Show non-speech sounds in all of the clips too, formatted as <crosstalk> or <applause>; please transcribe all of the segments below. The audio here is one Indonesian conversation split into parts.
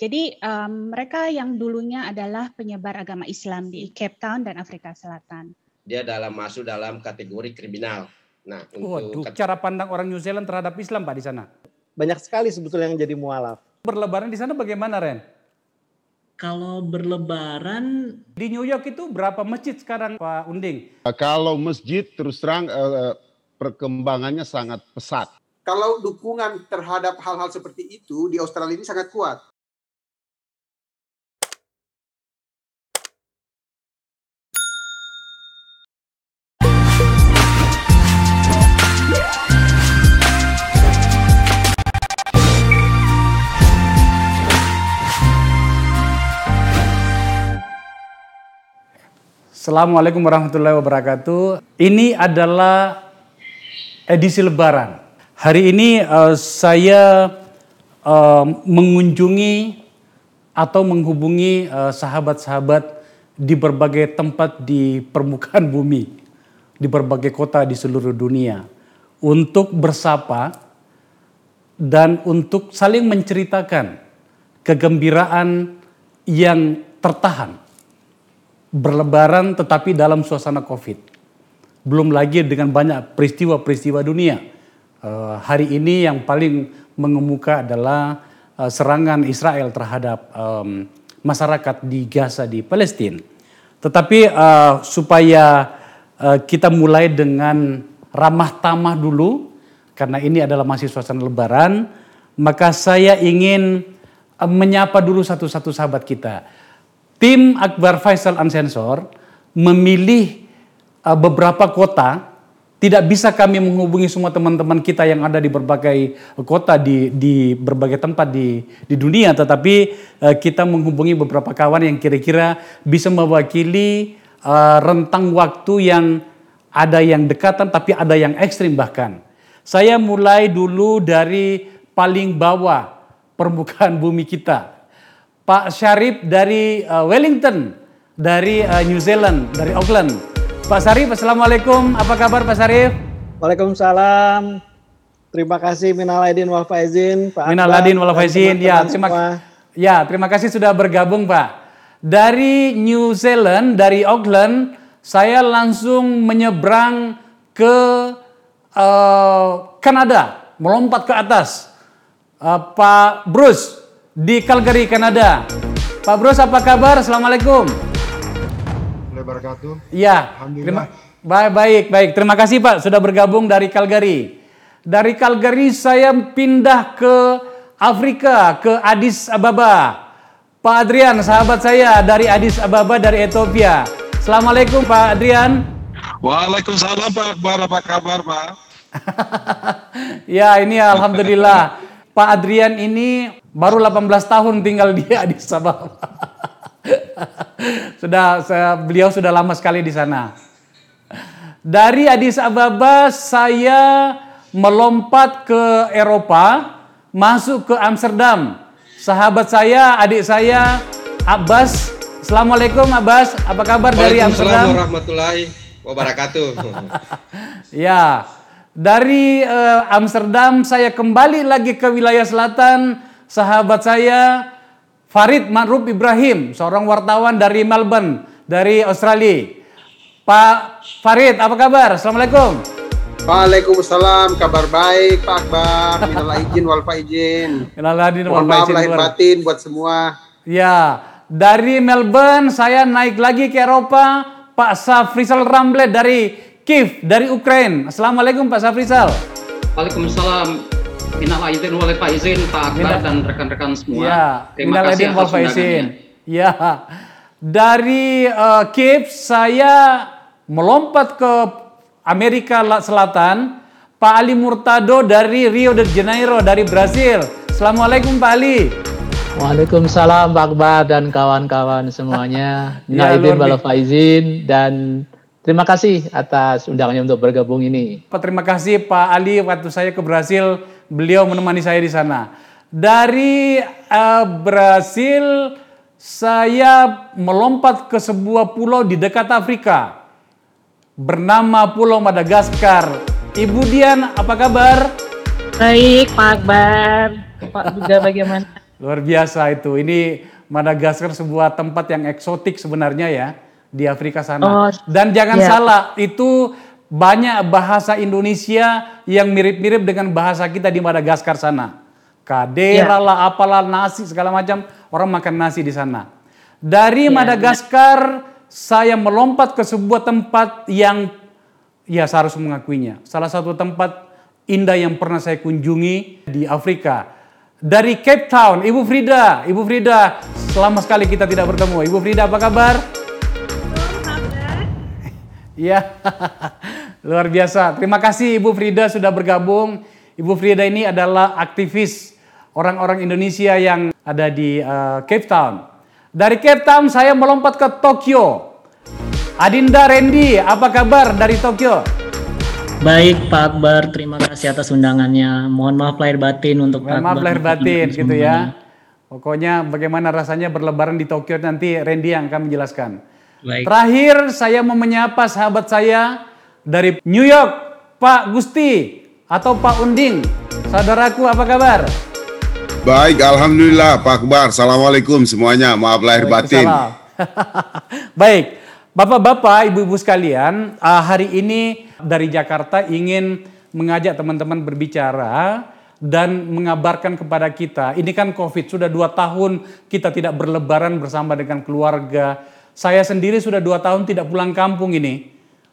Jadi um, mereka yang dulunya adalah penyebar agama Islam di Cape Town dan Afrika Selatan. Dia dalam masuk dalam kategori kriminal. Nah, untuk Waduh, cara pandang orang New Zealand terhadap Islam Pak di sana? Banyak sekali sebetulnya yang jadi mualaf. Berlebaran di sana bagaimana Ren? Kalau berlebaran di New York itu berapa masjid sekarang Pak Unding? Kalau masjid terus terang uh, perkembangannya sangat pesat. Kalau dukungan terhadap hal-hal seperti itu di Australia ini sangat kuat. Assalamualaikum warahmatullahi wabarakatuh. Ini adalah edisi Lebaran. Hari ini uh, saya uh, mengunjungi atau menghubungi sahabat sahabat-sahabat di berbagai tempat di permukaan <laughs> bumi, di berbagai kota di seluruh dunia, untuk bersapa dan untuk saling menceritakan kegembiraan yang tertahan berlebaran tetapi dalam suasana COVID. Belum lagi dengan banyak peristiwa-peristiwa dunia. Uh, hari ini yang paling mengemuka adalah uh, serangan Israel terhadap um, masyarakat di Gaza di Palestina. Tetapi uh, supaya uh, kita mulai dengan ramah tamah dulu karena ini adalah masih suasana lebaran, maka saya ingin uh, menyapa dulu satu-satu sahabat kita tim Akbar Faisal Unsensor memilih uh, beberapa kota. Tidak bisa kami menghubungi semua teman-teman kita yang ada di berbagai kota di di berbagai tempat di di dunia. Tetapi uh, kita menghubungi beberapa kawan yang kira-kira bisa mewakili uh, rentang waktu yang ada yang dekatan tapi ada yang ekstrim bahkan. Saya mulai dulu dari paling bawah permukaan bumi kita Pak Syarif dari uh, Wellington, dari uh, New Zealand, dari Auckland. Pak Syarif, Assalamualaikum. Apa kabar Pak Syarif? Waalaikumsalam. Terima kasih minal aidin wal faizin, Pak. Minal aidin wal faizin. Ya, terima Ya, terima kasih sudah bergabung, Pak. Dari New Zealand, dari Auckland, saya langsung menyeberang ke uh, Kanada, melompat ke atas. Uh, Pak Bruce, di Calgary, Kanada. Pak Bros, apa kabar? Assalamualaikum. Wabarakatuh. Iya. Terima, baik, baik, baik. Terima kasih Pak sudah bergabung dari Calgary. Dari Calgary saya pindah ke Afrika, ke Addis Ababa. Pak Adrian, sahabat saya dari Addis Ababa dari Ethiopia. Assalamualaikum Pak Adrian. Waalaikumsalam Pak Akbar, apa kabar Pak? <laughs> ya ini Alhamdulillah. Pak Adrian ini baru 18 tahun tinggal di Addis Ababa. <laughs> sudah saya, beliau sudah lama sekali di sana. Dari Addis Ababa saya melompat ke Eropa, masuk ke Amsterdam. Sahabat saya, adik saya Abbas. Assalamualaikum Abbas, apa kabar dari Amsterdam? Waalaikumsalam warahmatullahi wabarakatuh. <laughs> ya, dari uh, Amsterdam saya kembali lagi ke wilayah selatan, sahabat saya Farid Ma'ruf Ibrahim, seorang wartawan dari Melbourne, dari Australia. Pak Farid, apa kabar? Assalamualaikum. Waalaikumsalam, kabar baik Pak Akbar. <laughs> Minal izin wal faizin. Minal izin wal faizin. lahir batin buat semua. Ya, dari Melbourne saya naik lagi ke Eropa. Pak Safrisal Ramble dari Kif dari Ukraina. Assalamualaikum Pak Safrizal. Waalaikumsalam. Minal aidin wal faizin Pak Akbar dan rekan-rekan semua. Ya, Terima kasih wal faizin. Ya. Dari uh, Kiev saya melompat ke Amerika Selatan. Pak Ali Murtado dari Rio de Janeiro dari Brasil. Assalamualaikum Pak Ali. Waalaikumsalam Pak Akbar dan kawan-kawan semuanya. <laughs> ya, Minal wal faizin dan Terima kasih atas undangannya untuk bergabung ini. Pak, terima kasih Pak Ali waktu saya ke Brasil, beliau menemani saya di sana. Dari uh, Brasil saya melompat ke sebuah pulau di dekat Afrika bernama Pulau Madagaskar. Ibu Dian, apa kabar? Baik, Pak Akbar. Pak juga bagaimana? <laughs> Luar biasa itu. Ini Madagaskar sebuah tempat yang eksotik sebenarnya ya di Afrika sana. Oh, Dan jangan ya. salah, itu banyak bahasa Indonesia yang mirip-mirip dengan bahasa kita di Madagaskar sana. Kadera Ya. lah, apalah nasi segala macam orang makan nasi di sana. Dari Ya. Madagaskar saya melompat ke sebuah tempat yang ya saya harus mengakuinya. Salah satu tempat indah yang pernah saya kunjungi di Afrika. Dari Cape Town, Ibu Frida. Ibu Frida, selama sekali kita tidak bertemu. Ibu Frida apa kabar? Iya, <laughs> luar biasa. Terima kasih Ibu Frida sudah bergabung. Ibu Frida ini adalah aktivis orang-orang Indonesia yang ada di eh, Cape Town. Dari Cape Town saya melompat ke Tokyo. Adinda Randy, apa kabar dari Tokyo? Baik Pak Akbar, terima kasih atas undangannya. Mohon maaf lahir batin untuk Pak Maaf Akbar. lahir batin gitu semuanya. ya. Pokoknya bagaimana rasanya berlebaran di Tokyo nanti Randy yang akan menjelaskan. Baik. Terakhir saya mau menyapa sahabat saya dari New York, Pak Gusti atau Pak Unding. Saudaraku apa kabar? Baik, Alhamdulillah Pak Akbar. Assalamualaikum semuanya. Maaf lahir batin. <laughs> Baik, Bapak-bapak, Ibu-ibu sekalian, ah, hari ini dari Jakarta ingin mengajak teman-teman berbicara dan mengabarkan kepada kita. Ini kan COVID sudah dua tahun kita tidak berlebaran bersama dengan keluarga. Saya sendiri sudah dua tahun tidak pulang kampung ini.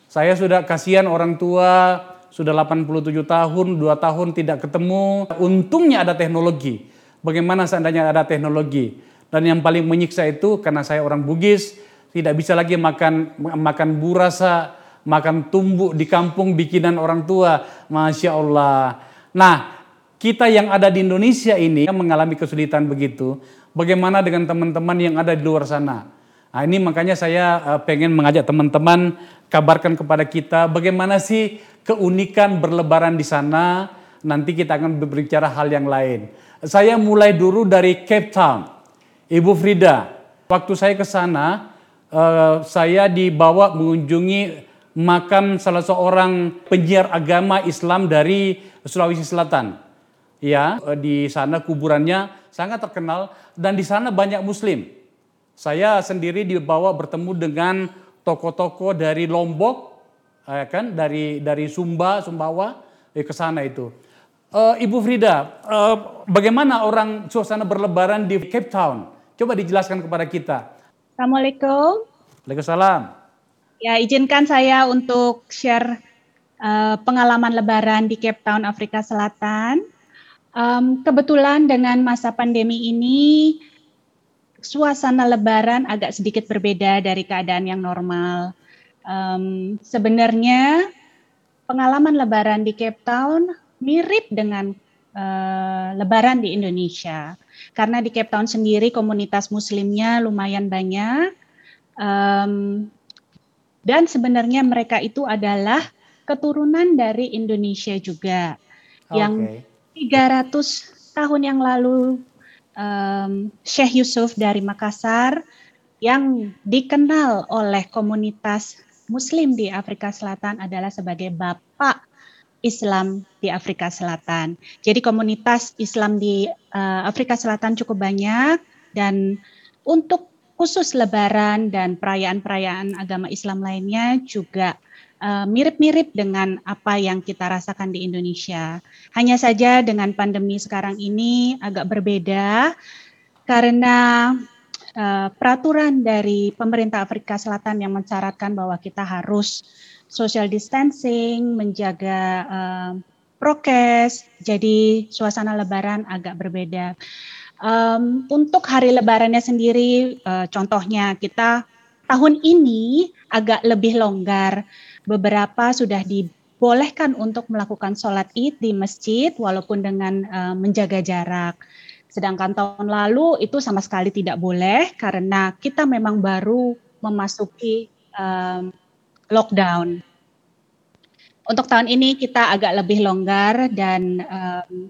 Saya sudah kasihan orang tua sudah 87 tahun, dua tahun tidak ketemu. Untungnya ada teknologi. Bagaimana seandainya ada teknologi? Dan yang paling menyiksa itu karena saya orang Bugis, tidak bisa lagi makan makan burasa, makan tumbuk di kampung bikinan orang tua. Masya Allah. Nah, kita yang ada di Indonesia ini mengalami kesulitan begitu. Bagaimana dengan teman-teman yang ada di luar sana? Nah, ini makanya saya eh, pengen mengajak teman-teman kabarkan kepada kita bagaimana sih keunikan berlebaran di sana. Nanti kita akan berbicara hal yang lain. Saya mulai dulu dari Cape Town. Ibu Frida, waktu saya ke sana, eh, saya dibawa mengunjungi makam salah seorang penyiar agama Islam dari Sulawesi Selatan. Ya, eh, di sana kuburannya sangat terkenal dan di sana banyak Muslim. Saya sendiri dibawa bertemu dengan tokoh-tokoh dari Lombok, eh, kan dari dari Sumba, Sumbawa eh, ke sana itu. Eh, Ibu Frida, eh, bagaimana orang suasana berlebaran di Cape Town? Coba dijelaskan kepada kita. Assalamualaikum. Waalaikumsalam. Ya, izinkan saya untuk share eh, pengalaman Lebaran di Cape Town, Afrika Selatan. Em, kebetulan dengan masa pandemi ini, suasana Lebaran agak sedikit berbeda dari keadaan yang normal. Em, sebenarnya pengalaman Lebaran di Cape Town mirip dengan eh, Lebaran di Indonesia, karena di Cape Town sendiri komunitas Muslimnya lumayan banyak. Em, dan sebenarnya mereka itu adalah keturunan dari Indonesia juga yang 300 tahun yang lalu em, Syekh Yusuf dari Makassar yang dikenal oleh komunitas Muslim di Afrika Selatan adalah sebagai bapak Islam di Afrika Selatan. Jadi komunitas Islam di eh, Afrika Selatan cukup banyak dan untuk khusus Lebaran dan perayaan-perayaan agama Islam lainnya juga eh, mirip-mirip dengan apa yang kita rasakan di Indonesia. Hanya saja dengan pandemi sekarang ini agak berbeda karena eh, peraturan dari pemerintah Afrika Selatan yang mensyaratkan bahwa kita harus social distancing, menjaga eh, prokes, jadi suasana Lebaran agak berbeda. Em, untuk hari Lebarannya sendiri, eh, contohnya kita tahun ini agak lebih longgar. Beberapa sudah dibolehkan untuk melakukan sholat id di masjid, walaupun dengan eh, menjaga jarak. Sedangkan tahun lalu itu sama sekali tidak boleh karena kita memang baru memasuki em, lockdown. Untuk tahun ini kita agak lebih longgar dan em,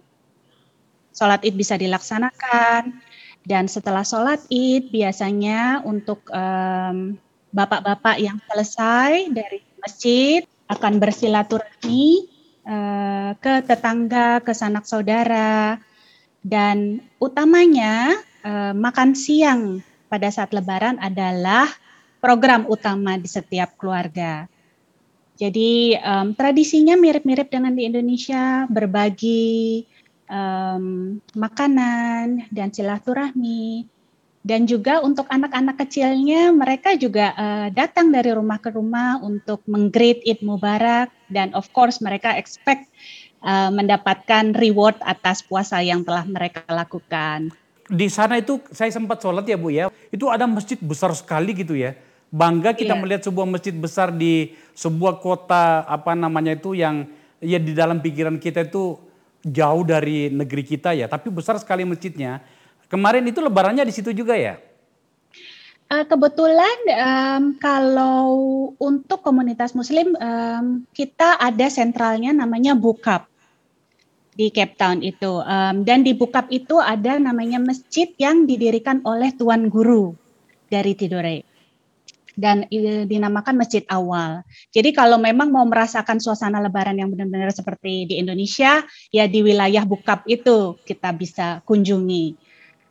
sholat id bisa dilaksanakan dan setelah sholat id biasanya untuk em, bapak-bapak yang selesai dari masjid akan bersilaturahmi eh, ke tetangga, ke sanak saudara Dan utamanya uh, makan siang pada saat Lebaran adalah program utama di setiap keluarga. Jadi um, tradisinya mirip-mirip dengan di Indonesia, berbagi um, makanan dan silaturahmi. Dan juga untuk anak-anak kecilnya, mereka juga uh, datang dari rumah ke rumah untuk menggreet Eid Mubarak dan of course mereka expect uh, mendapatkan reward atas puasa yang telah mereka lakukan. Di sana itu saya sempat sholat ya Bu ya, itu ada masjid besar sekali gitu ya bangga kita yeah. melihat sebuah masjid besar di sebuah kota apa namanya itu yang ya di dalam pikiran kita itu jauh dari negeri kita ya, tapi besar sekali masjidnya. Kemarin itu lebarannya di situ juga ya? Uh, kebetulan um, kalau untuk komunitas Muslim um, kita ada sentralnya namanya Bukap di Cape Town itu um, dan di Bukap itu ada namanya masjid yang didirikan oleh tuan guru dari Tidore dan dinamakan Masjid Awal. Jadi kalau memang mau merasakan suasana Lebaran yang benar-benar seperti di Indonesia, ya di wilayah Bukap itu kita bisa kunjungi.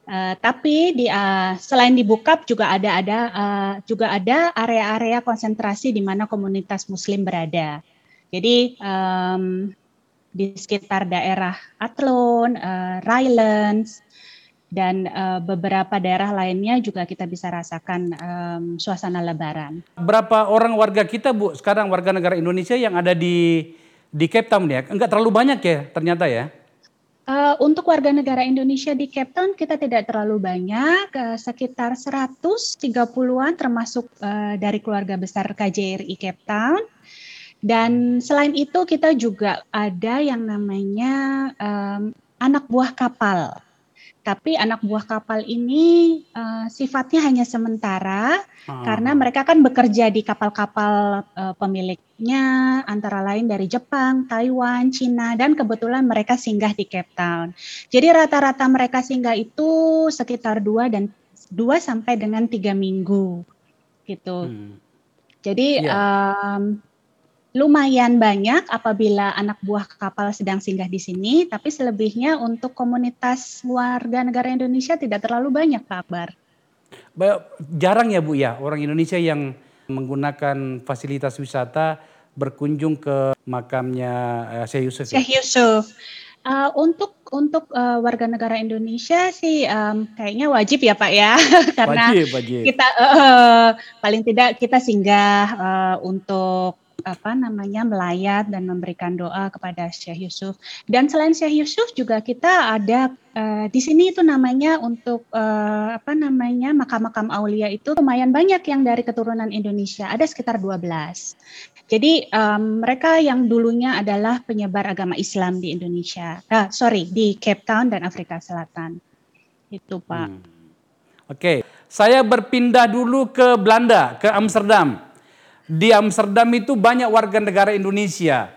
Uh, tapi di uh, selain di Bukap juga ada ada uh, juga ada area-area konsentrasi di mana komunitas Muslim berada. Jadi um, di sekitar daerah Athlone, uh, Rylands, dan uh, beberapa daerah lainnya juga kita bisa rasakan um, suasana Lebaran. Berapa orang warga kita bu sekarang warga negara Indonesia yang ada di di Cape Town ya? Enggak terlalu banyak ya ternyata ya? Uh, untuk warga negara Indonesia di Cape Town kita tidak terlalu banyak, uh, sekitar 130-an termasuk uh, dari keluarga besar KJRI Cape Town. Dan selain itu kita juga ada yang namanya um, anak buah kapal tapi anak buah kapal ini uh, sifatnya hanya sementara hmm. karena mereka kan bekerja di kapal-kapal uh, pemiliknya antara lain dari Jepang, Taiwan, Cina dan kebetulan mereka singgah di Cape Town. Jadi rata-rata mereka singgah itu sekitar dua dan dua sampai dengan tiga minggu gitu. Hmm. Jadi yeah. Iya. um, lumayan banyak apabila anak buah kapal sedang singgah di sini, tapi selebihnya untuk komunitas warga negara Indonesia tidak terlalu banyak, Pak Akbar. Jarang ya Bu ya orang Indonesia yang menggunakan fasilitas wisata berkunjung ke makamnya uh, Syekh Yusuf. Ya? Syekh Yusuf. Uh, untuk untuk uh, warga negara Indonesia sih um, kayaknya wajib ya Pak ya <laughs> karena wajib, wajib. kita uh, paling tidak kita singgah uh, untuk apa namanya melayat dan memberikan doa kepada Syekh Yusuf. Dan selain Syekh Yusuf juga kita ada uh, di sini itu namanya untuk uh, apa namanya makam-makam aulia itu lumayan banyak yang dari keturunan Indonesia. Ada sekitar 12. Jadi um, mereka yang dulunya adalah penyebar agama Islam di Indonesia. Ah, sorry di Cape Town dan Afrika Selatan. Itu Pak. Hmm. Oke, okay. saya berpindah dulu ke Belanda, ke Amsterdam. Di Amsterdam itu banyak warga negara Indonesia.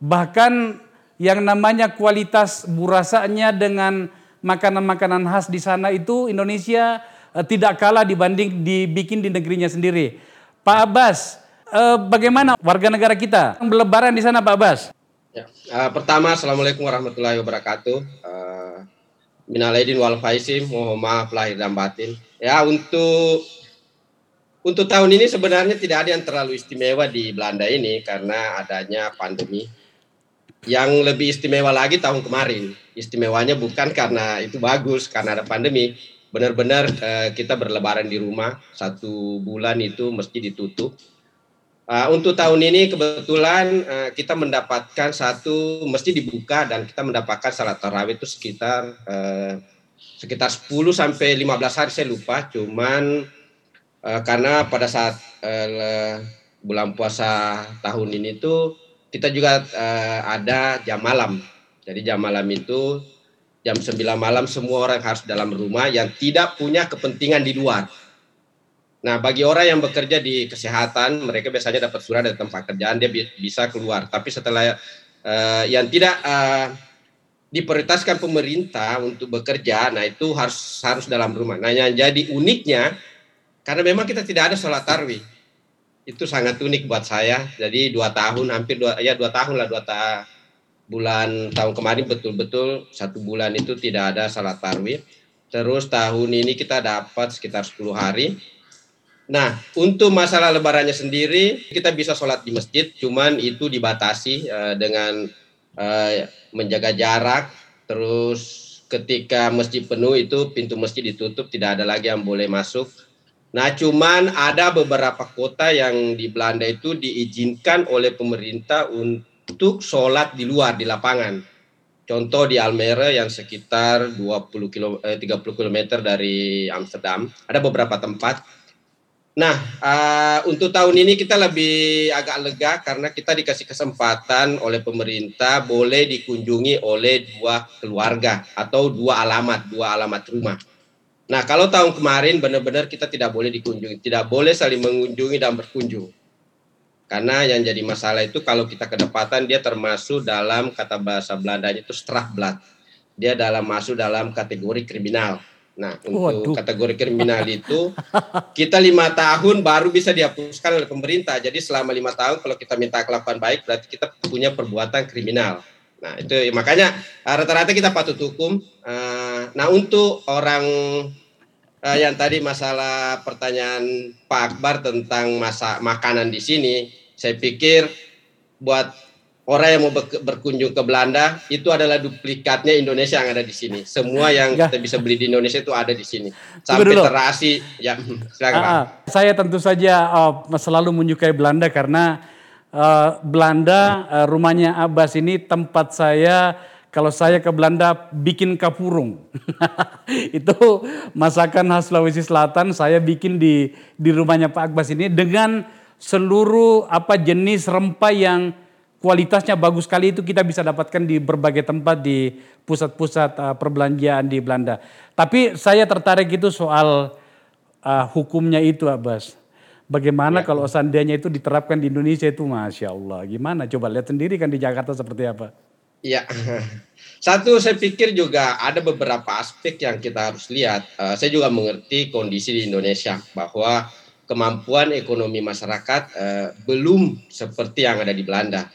Bahkan yang namanya kualitas burasanya dengan makanan-makanan khas di sana itu Indonesia uh, tidak kalah dibanding dibikin di negerinya sendiri. Pak Abbas, uh, bagaimana warga negara kita berlebaran di sana Pak Abbas? Ya. Uh, pertama, Assalamualaikum warahmatullahi wabarakatuh. Uh, Minal aidin wal faizin, mohon maaf lahir dan batin. Ya, untuk untuk tahun ini sebenarnya tidak ada yang terlalu istimewa di Belanda ini karena adanya pandemi. Yang lebih istimewa lagi tahun kemarin. Istimewanya bukan karena itu bagus, karena ada pandemi. Benar-benar uh, kita berlebaran di rumah, satu bulan itu mesti ditutup. Uh, untuk tahun ini kebetulan uh, kita mendapatkan satu mesti dibuka dan kita mendapatkan salat tarawih itu sekitar uh, sekitar 10 sampai 15 hari saya lupa, cuman uh, karena pada saat uh, bulan puasa tahun ini tuh kita juga uh, ada jam malam. Jadi jam malam itu jam 9 malam semua orang harus dalam rumah yang tidak punya kepentingan di luar. Nah, bagi orang yang bekerja di kesehatan, mereka biasanya dapat surat dari tempat kerjaan, dia bisa keluar. Tapi setelah uh, yang tidak uh, diprioritaskan pemerintah untuk bekerja, nah itu harus harus dalam rumah. Nah, yang jadi uniknya karena memang kita tidak ada sholat tarwi. Itu sangat unik buat saya. Jadi dua tahun, hampir dua, ya dua tahun lah, dua, ta, bulan tahun kemarin betul-betul satu bulan itu tidak ada salat tarawih. Terus tahun ini kita dapat sekitar 10 hari. Nah, untuk masalah lebarannya sendiri, kita bisa sholat di masjid, cuman itu dibatasi uh, dengan uh, menjaga jarak. Terus ketika masjid penuh itu pintu masjid ditutup, tidak ada lagi yang boleh masuk. Nah, cuman ada beberapa kota yang di Belanda itu diizinkan oleh pemerintah untuk sholat di luar di lapangan. Contoh di Almere yang sekitar 20 kilo, eh, 30 km dari Amsterdam, ada beberapa tempat Nah, uh, untuk tahun ini kita lebih agak lega karena kita dikasih kesempatan oleh pemerintah boleh dikunjungi oleh dua keluarga atau dua alamat, dua alamat rumah. Nah, kalau tahun kemarin benar-benar kita tidak boleh dikunjungi, tidak boleh saling mengunjungi dan berkunjung. Karena yang jadi masalah itu kalau kita kedapatan dia termasuk dalam kata bahasa Belandanya itu strafblad. Dia dalam masuk dalam kategori kriminal. Nah, untuk Waduh. kategori kriminal itu kita lima tahun baru bisa dihapuskan oleh pemerintah. Jadi selama lima tahun kalau kita minta kelakuan baik berarti kita punya perbuatan kriminal. Nah, itu makanya eh, rata-rata kita patut hukum. Eh, nah, untuk orang eh, yang tadi masalah pertanyaan Pak Akbar tentang masa makanan di sini, saya pikir buat orang yang mau berkunjung ke Belanda itu adalah duplikatnya Indonesia yang ada di sini. Semua yang ya. kita bisa beli di Indonesia itu ada di sini. Sampai terasi ya <laughs> silakan. Uh, saya tentu saja uh, selalu menyukai Belanda karena uh, Belanda uh, rumahnya Abbas ini tempat saya kalau saya ke Belanda bikin kapurung. <laughs> itu masakan khas Sulawesi Selatan saya bikin di di rumahnya Pak Abbas ini dengan seluruh apa jenis rempah yang kualitasnya bagus sekali itu kita bisa dapatkan di berbagai tempat di pusat-pusat uh, perbelanjaan di Belanda. Tapi saya tertarik itu soal uh, hukumnya itu Abbas. Bagaimana ya. kalau seandainya itu diterapkan di Indonesia itu Masya Allah. Gimana coba lihat sendiri kan di Jakarta seperti apa. Iya, <laughs> satu saya pikir juga ada beberapa aspek yang kita harus lihat. Uh, saya juga mengerti kondisi di Indonesia bahwa kemampuan ekonomi masyarakat uh, belum seperti yang ada di Belanda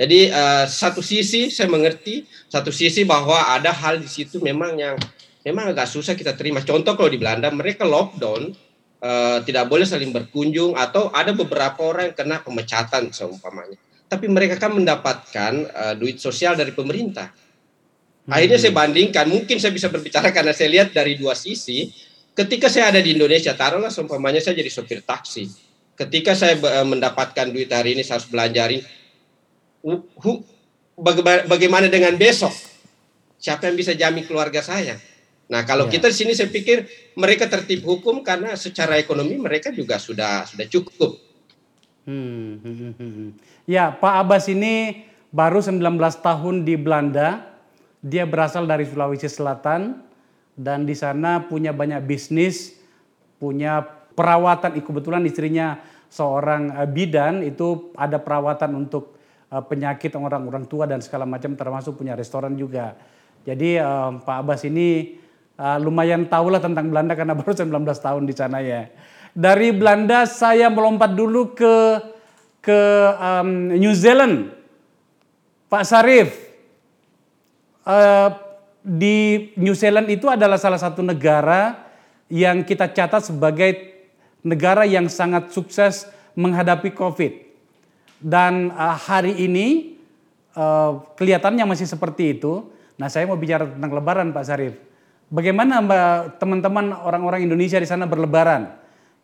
jadi uh, satu sisi saya mengerti, satu sisi bahwa ada hal di situ memang yang memang agak susah kita terima. Contoh kalau di Belanda mereka lockdown, tidak boleh saling berkunjung atau ada beberapa orang yang kena pemecatan seumpamanya. Tapi mereka kan mendapatkan uh, duit sosial dari pemerintah. Akhirnya saya hmm. bandingkan, mungkin saya bisa berbicara karena saya lihat dari dua sisi. Ketika saya ada di Indonesia, taruhlah seumpamanya saya jadi sopir taksi. Ketika saya mendapatkan duit hari ini saya harus belanjarin, bagaimana dengan besok? Siapa yang bisa jamin keluarga saya? Nah, kalau ya. kita di sini saya pikir mereka tertib hukum karena secara ekonomi mereka juga sudah sudah cukup. Hmm, hmm, hmm, hmm. Ya, Pak Abbas ini baru 19 tahun di Belanda. Dia berasal dari Sulawesi Selatan dan di sana punya banyak bisnis, punya perawatan. Kebetulan istrinya seorang eh, bidan itu ada perawatan untuk uh, penyakit orang-orang tua dan segala macam termasuk punya restoran juga. Jadi uh, Pak Abbas ini lumayan tahu lah tentang Belanda karena <laughs> baru 19 tahun di sana ya. Dari Belanda saya melompat dulu ke ke um, New Zealand. Pak Sarif, uh, di New Zealand itu adalah salah satu negara yang kita catat sebagai negara yang sangat sukses menghadapi COVID. Dan uh, hari ini uh, kelihatannya masih seperti itu. Nah saya mau bicara tentang Lebaran Pak Sarif. Bagaimana teman-teman orang-orang Indonesia di sana berlebaran?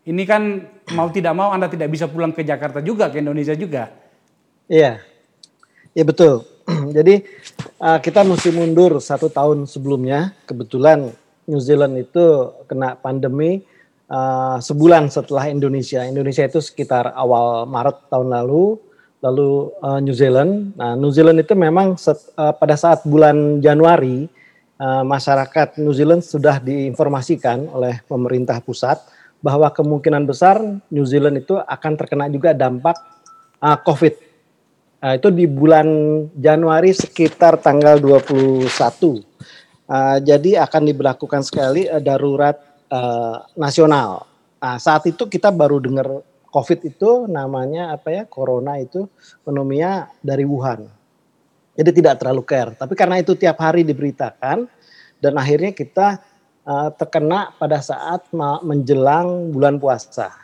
Ini kan mau tidak mau Anda tidak bisa pulang ke Jakarta juga, ke Indonesia juga. Iya, iya betul. <clears throat> Jadi uh, kita mesti mundur satu tahun sebelumnya. Kebetulan New Zealand itu kena pandemi uh, sebulan setelah Indonesia. Indonesia itu sekitar awal Maret tahun lalu lalu uh, New Zealand. Nah, New Zealand itu memang set, uh, pada saat bulan Januari uh, masyarakat New Zealand sudah diinformasikan oleh pemerintah pusat bahwa kemungkinan besar New Zealand itu akan terkena juga dampak uh, COVID. Nah, itu di bulan Januari sekitar tanggal 21. Uh, jadi akan diberlakukan sekali uh, darurat uh, nasional. Nah, saat itu kita baru dengar COVID itu namanya apa ya? Corona itu pneumonia dari Wuhan. Jadi tidak terlalu care. Tapi karena itu tiap hari diberitakan dan akhirnya kita uh, terkena pada saat menjelang bulan puasa.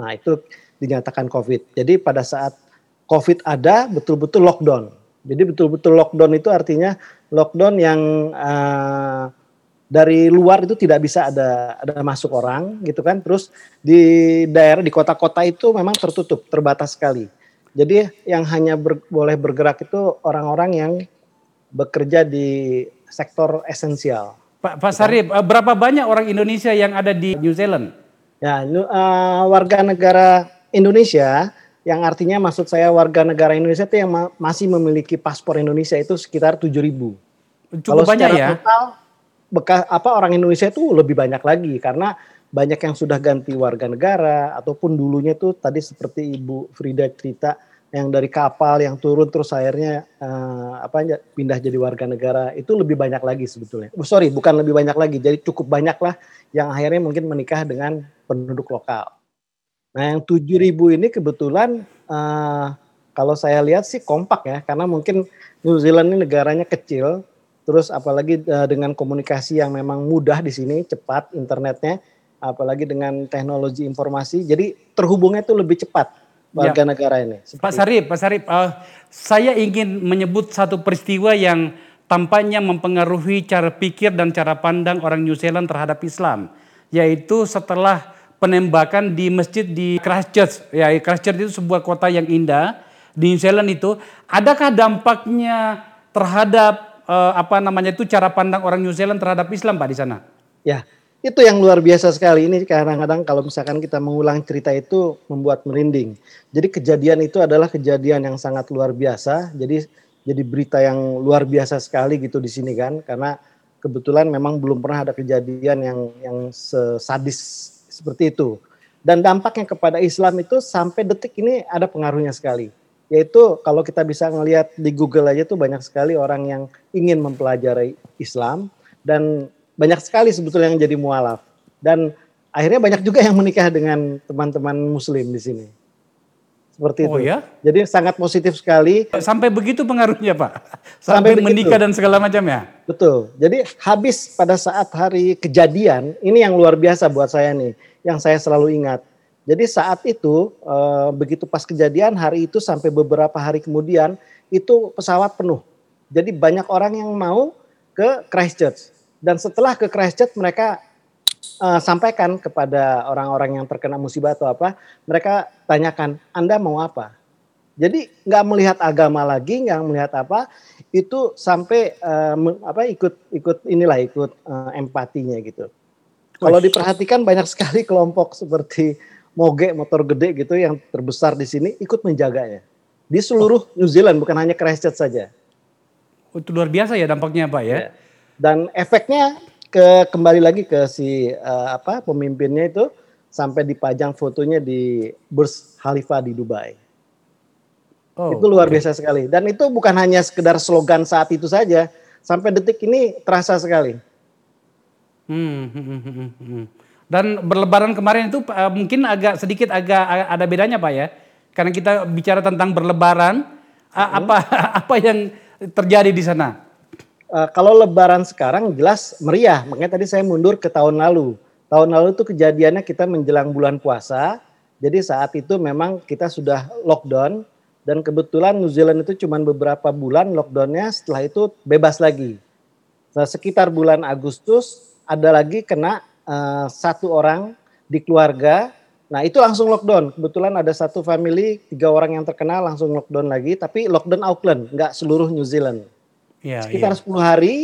Nah itu dinyatakan COVID. Jadi pada saat COVID ada betul-betul lockdown. Jadi betul-betul lockdown itu artinya lockdown yang uh, dari luar itu tidak bisa ada ada masuk orang gitu kan. Terus di daerah di kota-kota itu memang tertutup, terbatas sekali. Jadi yang hanya ber, boleh bergerak itu orang-orang yang bekerja di sektor esensial. Pak Pak Sarip, eh, berapa banyak orang Indonesia yang ada di New Zealand? Ya, uh, warga negara Indonesia yang artinya maksud saya warga negara Indonesia itu yang ma masih memiliki paspor Indonesia itu sekitar 7.000. Cukup Kalau banyak ya. Total bekas apa orang Indonesia itu lebih banyak lagi karena banyak yang sudah ganti warga negara ataupun dulunya tuh tadi seperti Ibu Frida cerita yang dari kapal yang turun terus akhirnya uh, apa pindah jadi warga negara itu lebih banyak lagi sebetulnya. Oh, sorry, bukan lebih banyak lagi, jadi cukup banyak lah yang akhirnya mungkin menikah dengan penduduk lokal. Nah, yang 7000 ini kebetulan uh, kalau saya lihat sih kompak ya, karena mungkin New Zealand ini negaranya kecil, Terus apalagi uh, dengan komunikasi yang memang mudah di sini, cepat internetnya, apalagi dengan teknologi informasi, jadi terhubungnya itu lebih cepat warga ya. negara ini. Pak Sarip, Pak Sarip, uh, saya ingin menyebut satu peristiwa yang tampaknya mempengaruhi cara pikir dan cara pandang orang New Zealand terhadap Islam, yaitu setelah penembakan di masjid di Christchurch. Ya, Christchurch itu sebuah kota yang indah di New Zealand itu. Adakah dampaknya terhadap uh, apa namanya itu cara pandang orang New Zealand terhadap Islam Pak di sana? Ya, itu yang luar biasa sekali. Ini kadang-kadang kalau misalkan kita mengulang cerita itu membuat merinding. Jadi kejadian itu adalah kejadian yang sangat luar biasa. Jadi jadi berita yang luar biasa sekali gitu di sini kan karena kebetulan memang belum pernah ada kejadian yang yang sadis seperti itu. Dan dampaknya kepada Islam itu sampai detik ini ada pengaruhnya sekali yaitu kalau kita bisa ngelihat di Google aja tuh banyak sekali orang yang ingin mempelajari Islam dan banyak sekali sebetulnya yang jadi mualaf dan akhirnya banyak juga yang menikah dengan teman-teman muslim di sini. Seperti oh, itu. ya? Jadi sangat positif sekali. Sampai begitu pengaruhnya, Pak. Sampai, Sampai menikah dan segala macam ya. Betul. Jadi habis pada saat hari kejadian, ini yang luar biasa buat saya nih, yang saya selalu ingat jadi saat itu eh, begitu pas kejadian hari itu sampai beberapa hari kemudian itu pesawat penuh. Jadi banyak orang yang mau ke Christchurch dan setelah ke Christchurch mereka eh, sampaikan kepada orang-orang yang terkena musibah atau apa, mereka tanyakan Anda mau apa? Jadi nggak melihat agama lagi, nggak melihat apa, itu sampai uh, apa ikut ikut inilah ikut uh, empatinya gitu. Kalau diperhatikan banyak sekali kelompok seperti moge motor gede gitu yang terbesar di sini ikut menjaganya di seluruh New Zealand bukan hanya Christchurch saja. Itu luar biasa ya dampaknya Pak ya. ya. Dan efeknya ke kembali lagi ke si uh, apa pemimpinnya itu sampai dipajang fotonya di Burj Khalifa di Dubai. Oh, itu luar okay. biasa sekali. Dan itu bukan hanya sekedar slogan saat itu saja, sampai detik ini terasa sekali. Hmm, hmm, hmm, hmm. hmm. Dan berlebaran kemarin itu uh, mungkin agak sedikit agak ada bedanya Pak ya. Karena kita bicara tentang berlebaran, uh, apa <laughs> apa yang terjadi di sana? Uh, kalau lebaran sekarang jelas meriah, makanya tadi saya mundur ke tahun lalu. Tahun lalu itu kejadiannya kita menjelang bulan puasa, jadi saat itu memang kita sudah lockdown dan kebetulan New Zealand itu cuma beberapa bulan lockdownnya, setelah itu bebas lagi. Nah, sekitar bulan Agustus ada lagi kena uh, satu orang di keluarga. Nah itu langsung lockdown. Kebetulan ada satu family tiga orang yang terkena langsung lockdown lagi. Tapi lockdown Auckland, nggak seluruh New Zealand. Ya, Sekitar ya. 10 hari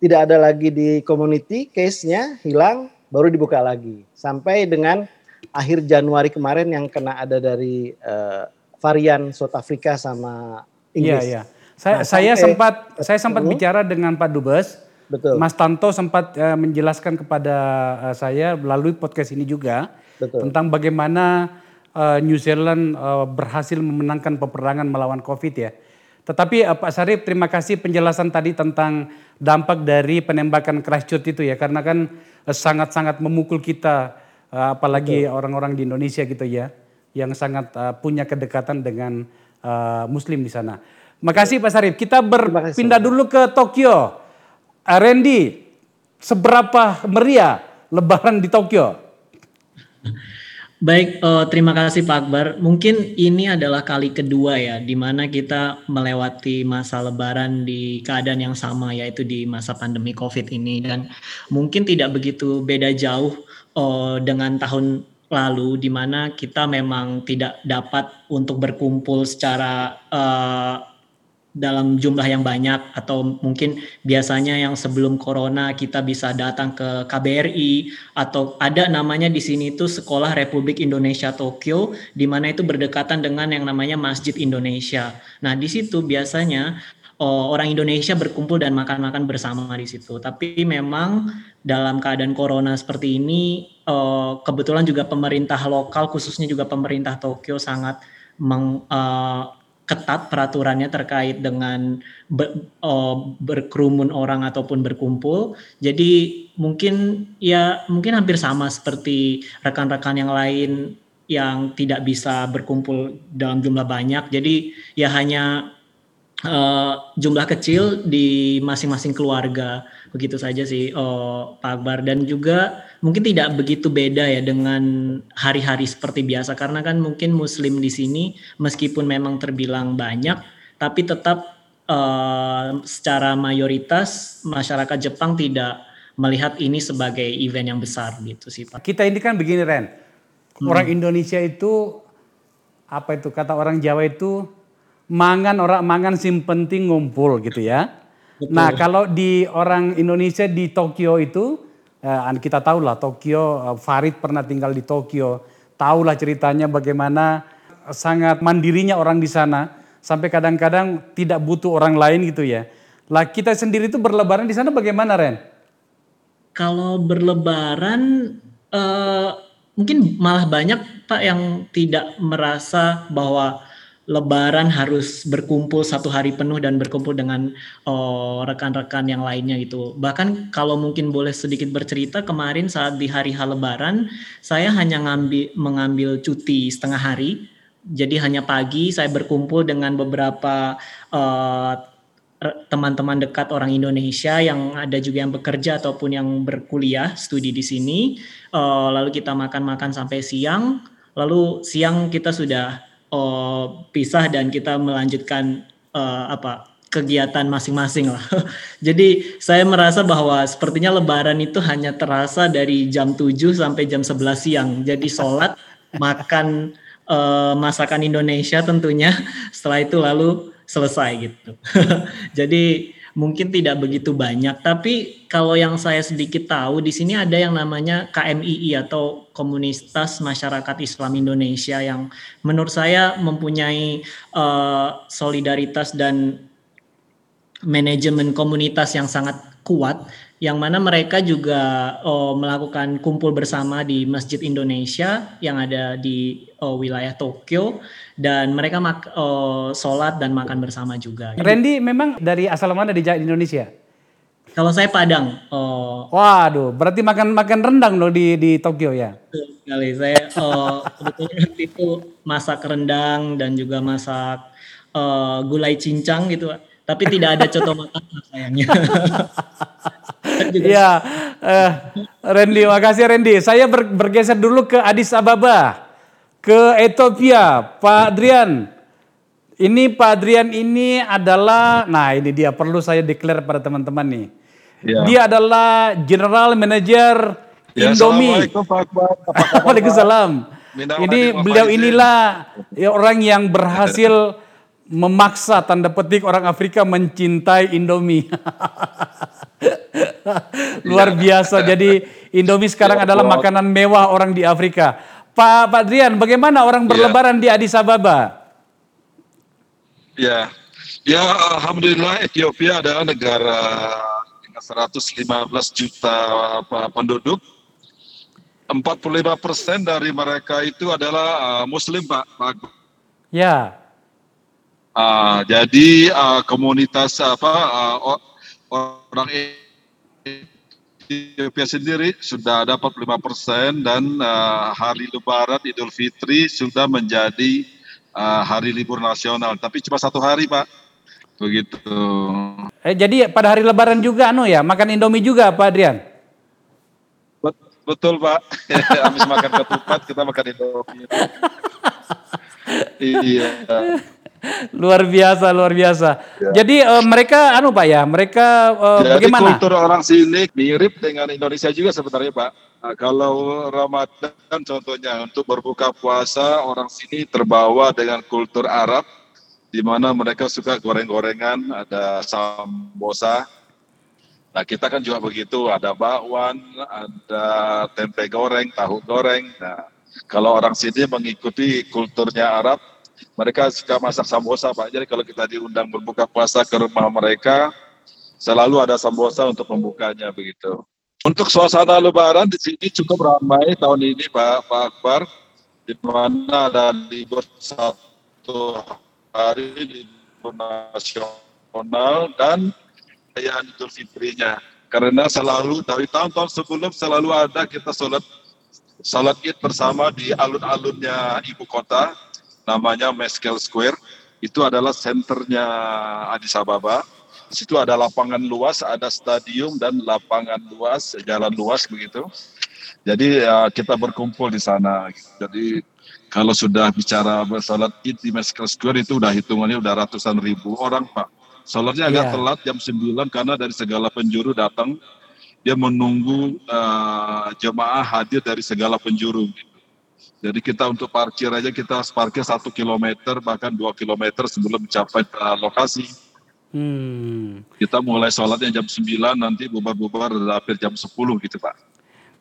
tidak ada lagi di community case-nya hilang, baru dibuka lagi. Sampai dengan akhir Januari kemarin yang kena ada dari uh, varian South Africa sama Inggris. Iya, iya. Saya, nah, saya sempat saya sempat bicara dengan Pak Dubes Betul. Mas Tanto sempat uh, menjelaskan kepada uh, saya melalui podcast ini juga Betul. tentang bagaimana uh, New Zealand uh, berhasil memenangkan peperangan melawan COVID ya. Tetapi uh, Pak Sarip terima kasih penjelasan tadi tentang dampak dari penembakan Christchurch itu ya karena kan sangat-sangat uh, memukul kita uh, apalagi orang-orang di Indonesia gitu ya yang sangat uh, punya kedekatan dengan uh, Muslim di sana. Makasih Pak Sarif. Kita berpindah dulu ke Tokyo. Uh, Randy, seberapa meriah Lebaran di Tokyo? <laughs> Baik, uh, terima kasih Pak Akbar. Mungkin ini adalah kali kedua ya, di mana kita melewati masa Lebaran di keadaan yang sama, yaitu di masa pandemi COVID ini, dan mungkin tidak begitu beda jauh uh, dengan tahun lalu, di mana kita memang tidak dapat untuk berkumpul secara uh, dalam jumlah yang banyak atau mungkin biasanya yang sebelum corona kita bisa datang ke KBRI atau ada namanya di sini itu Sekolah Republik Indonesia Tokyo di mana itu berdekatan dengan yang namanya Masjid Indonesia. Nah, di situ biasanya oh, orang Indonesia berkumpul dan makan-makan bersama di situ. Tapi memang dalam keadaan corona seperti ini oh, kebetulan juga pemerintah lokal khususnya juga pemerintah Tokyo sangat meng, uh, ketat peraturannya terkait dengan ber, uh, berkerumun orang ataupun berkumpul. Jadi mungkin ya mungkin hampir sama seperti rekan-rekan yang lain yang tidak bisa berkumpul dalam jumlah banyak. Jadi ya hanya uh, jumlah kecil di masing-masing keluarga begitu saja sih oh, Pak Akbar dan juga mungkin tidak begitu beda ya dengan hari-hari seperti biasa karena kan mungkin Muslim di sini meskipun memang terbilang banyak tapi tetap uh, secara mayoritas masyarakat Jepang tidak melihat ini sebagai event yang besar gitu sih Pak. Kita ini kan begini Ren, hmm. orang Indonesia itu apa itu kata orang Jawa itu mangan orang mangan sim penting ngumpul gitu ya. Betul. Nah kalau di orang Indonesia di Tokyo itu, eh, kita tahu lah Tokyo, eh, Farid pernah tinggal di Tokyo, tahulah ceritanya bagaimana sangat mandirinya orang di sana, sampai kadang-kadang tidak butuh orang lain gitu ya. Lah kita sendiri itu berlebaran di sana bagaimana Ren? Kalau berlebaran uh, mungkin malah banyak Pak yang tidak merasa bahwa Lebaran harus berkumpul satu hari penuh dan berkumpul dengan oh, rekan-rekan yang lainnya gitu. Bahkan kalau mungkin boleh sedikit bercerita kemarin saat di hari H Lebaran saya hanya ngambil mengambil cuti setengah hari. Jadi hanya pagi saya berkumpul dengan beberapa uh, teman-teman dekat orang Indonesia yang ada juga yang bekerja ataupun yang berkuliah studi di sini. Uh, lalu kita makan-makan sampai siang. Lalu siang kita sudah uh, pisah dan kita melanjutkan uh, apa kegiatan masing-masing lah. <laughs> Jadi saya merasa bahwa sepertinya lebaran itu hanya terasa dari jam 7 sampai jam 11 siang. Jadi sholat, <laughs> makan uh, masakan Indonesia tentunya, <laughs> setelah itu lalu selesai gitu. Jadi mungkin tidak begitu banyak. Tapi kalau yang saya sedikit tahu di sini ada yang namanya KMII atau Komunitas Masyarakat Islam Indonesia yang menurut saya mempunyai uh, solidaritas dan manajemen komunitas yang sangat kuat yang mana mereka juga oh, melakukan kumpul bersama di Masjid Indonesia yang ada di oh, wilayah Tokyo dan mereka mak oh, sholat dan makan bersama juga. Randy memang dari asal mana di Indonesia? Kalau saya Padang. Oh. Waduh, berarti makan makan rendang loh di di Tokyo ya? Sekali saya oh, kebetulan itu masak rendang dan juga masak uh, gulai cincang gitu, tapi tidak ada coto <laughs> makan sayangnya. Iya, uh, Randy, makasih Randy. Saya ber, bergeser dulu ke Addis Ababa, ke Ethiopia, Pak Adrian. Ini Pak Adrian ini adalah, nah ini dia perlu saya declare pada teman-teman nih. Ya. Dia adalah General Manager ya, Indomie. Waalaikumsalam. Ini beliau inilah ya, orang yang berhasil <laughs> memaksa tanda petik orang Afrika mencintai Indomie. <laughs> Luar biasa. Jadi Indomie sekarang adalah makanan mewah orang di Afrika. Pak Pak Drian, bagaimana orang iya. berlebaran di Addis Ababa? Ya, ya Alhamdulillah Ethiopia adalah negara dengan 115 juta penduduk. 45 persen dari mereka itu adalah uh, Muslim, Pak. Pak. Ya. Uh, jadi uh, komunitas apa uh, orang Ethiopia sendiri sudah dapat 5 persen dan uh, hari Lebaran Idul Fitri sudah menjadi uh, hari libur nasional. Tapi cuma satu hari Pak. Begitu. Eh, jadi pada hari Lebaran juga anu ya, makan Indomie juga Pak Adrian? Betul Pak. <laughs> Habis makan ketupat kita makan Indomie. <laughs> iya. <laughs> luar biasa, luar biasa. Ya. Jadi uh, mereka anu Pak ya, mereka uh, Jadi bagaimana? kultur orang sini mirip dengan Indonesia juga sebenarnya Pak. Nah, kalau Ramadan contohnya untuk berbuka puasa orang sini terbawa dengan kultur Arab di mana mereka suka goreng-gorengan, ada sambosa. Nah, kita kan juga begitu, ada bakwan, ada tempe goreng, tahu goreng. Nah, kalau orang sini mengikuti kulturnya Arab, mereka suka masak sambosa, Pak. Jadi kalau kita diundang berbuka puasa ke rumah mereka, selalu ada sambosa untuk membukanya begitu. Untuk suasana Lebaran di sini cukup ramai tahun ini, Pak, Pak Akbar, di mana ada libur satu hari libur nasional dan perayaan Idul Fitrinya. Karena selalu dari tahun-tahun sebelum selalu ada kita sholat sholat id bersama di alun-alunnya ibu kota namanya Meskel Square. Itu adalah senternya Addis Ababa. Di situ ada lapangan luas, ada stadium dan lapangan luas, jalan luas begitu. Jadi ya, kita berkumpul di sana. Jadi kalau sudah bicara bersalat id di Meskel Square itu udah hitungannya udah ratusan ribu orang Pak. Sholatnya agak yeah. telat jam 9 karena dari segala penjuru datang. Dia menunggu uh, jemaah hadir dari segala penjuru. Jadi kita untuk parkir aja kita harus parkir satu kilometer bahkan dua kilometer sebelum mencapai ke lokasi. Hmm. Kita mulai sholatnya jam 9 nanti bubar-bubar hampir jam 10 gitu Pak.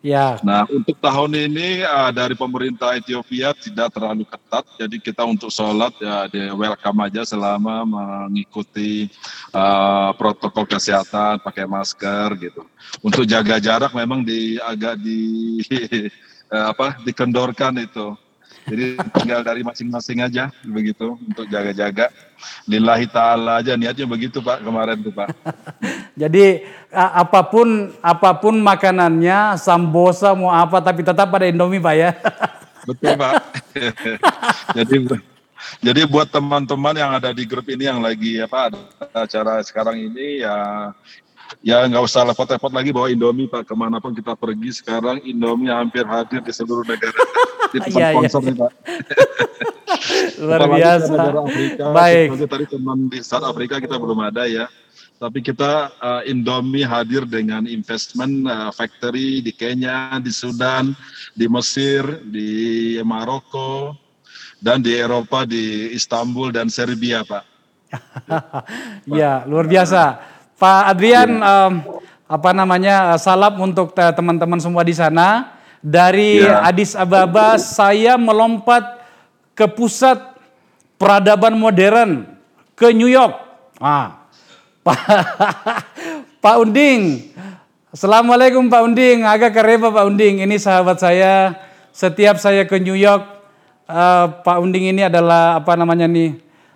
Ya. Nah untuk tahun ini uh, dari pemerintah Ethiopia tidak terlalu ketat, jadi kita untuk sholat ya di welcome aja selama mengikuti uh, protokol kesehatan, pakai masker gitu. Untuk jaga jarak memang di agak di <laughs> uh, apa dikendorkan itu. Jadi tinggal dari masing-masing aja begitu untuk jaga-jaga. Lillahi taala aja niatnya begitu Pak kemarin tuh Pak. <laughs> Jadi apa pun apa pun makanannya, sambosa mau apa tapi tetap pada Indomie Pak ya. <laughs> Betul Pak. <laughs> jadi jadi buat teman-teman yang ada di grup ini yang lagi apa acara sekarang ini ya ya nggak usah repot-repot lagi bawa Indomie Pak. Ke mana pun kita pergi sekarang Indomie hampir hadir di seluruh negara. Di tempat <laughs> ya, sponsor ya. nih Pak. <laughs> Luar biasa. Afrika, <laughs> baik. Tadi teman di South Afrika kita belum ada ya. Tapi kita uh, Indomie hadir dengan investment uh, factory di Kenya, di Sudan, di Mesir, di Maroko, dan di Eropa di Istanbul dan Serbia, Pak. ya, luar biasa. Pak Adrian, um, apa namanya, salam untuk teman-teman semua di sana. Dari ya. Addis Ababa, saya melompat ke pusat peradaban modern, ke New York. Ah, Pak, <laughs> Pak Unding, Assalamualaikum Pak Unding, agak kereba Pak Unding. Ini sahabat saya, setiap saya ke New York, uh, Pak Unding ini adalah apa namanya nih,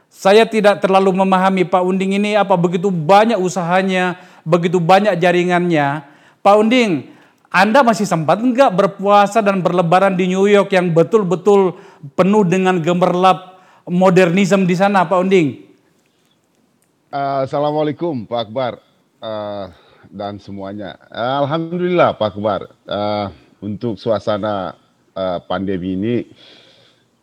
saya tidak terlalu memahami Pak Unding ini apa begitu banyak usahanya, begitu banyak jaringannya. Pak Unding, Anda masih sempat enggak berpuasa dan berlebaran di New York yang betul-betul penuh dengan gemerlap modernisme di sana, Pak Unding? Uh, Assalamualaikum Pak Akbar uh, dan semuanya. Alhamdulillah Pak Akbar. Uh, untuk suasana uh, pandemi ini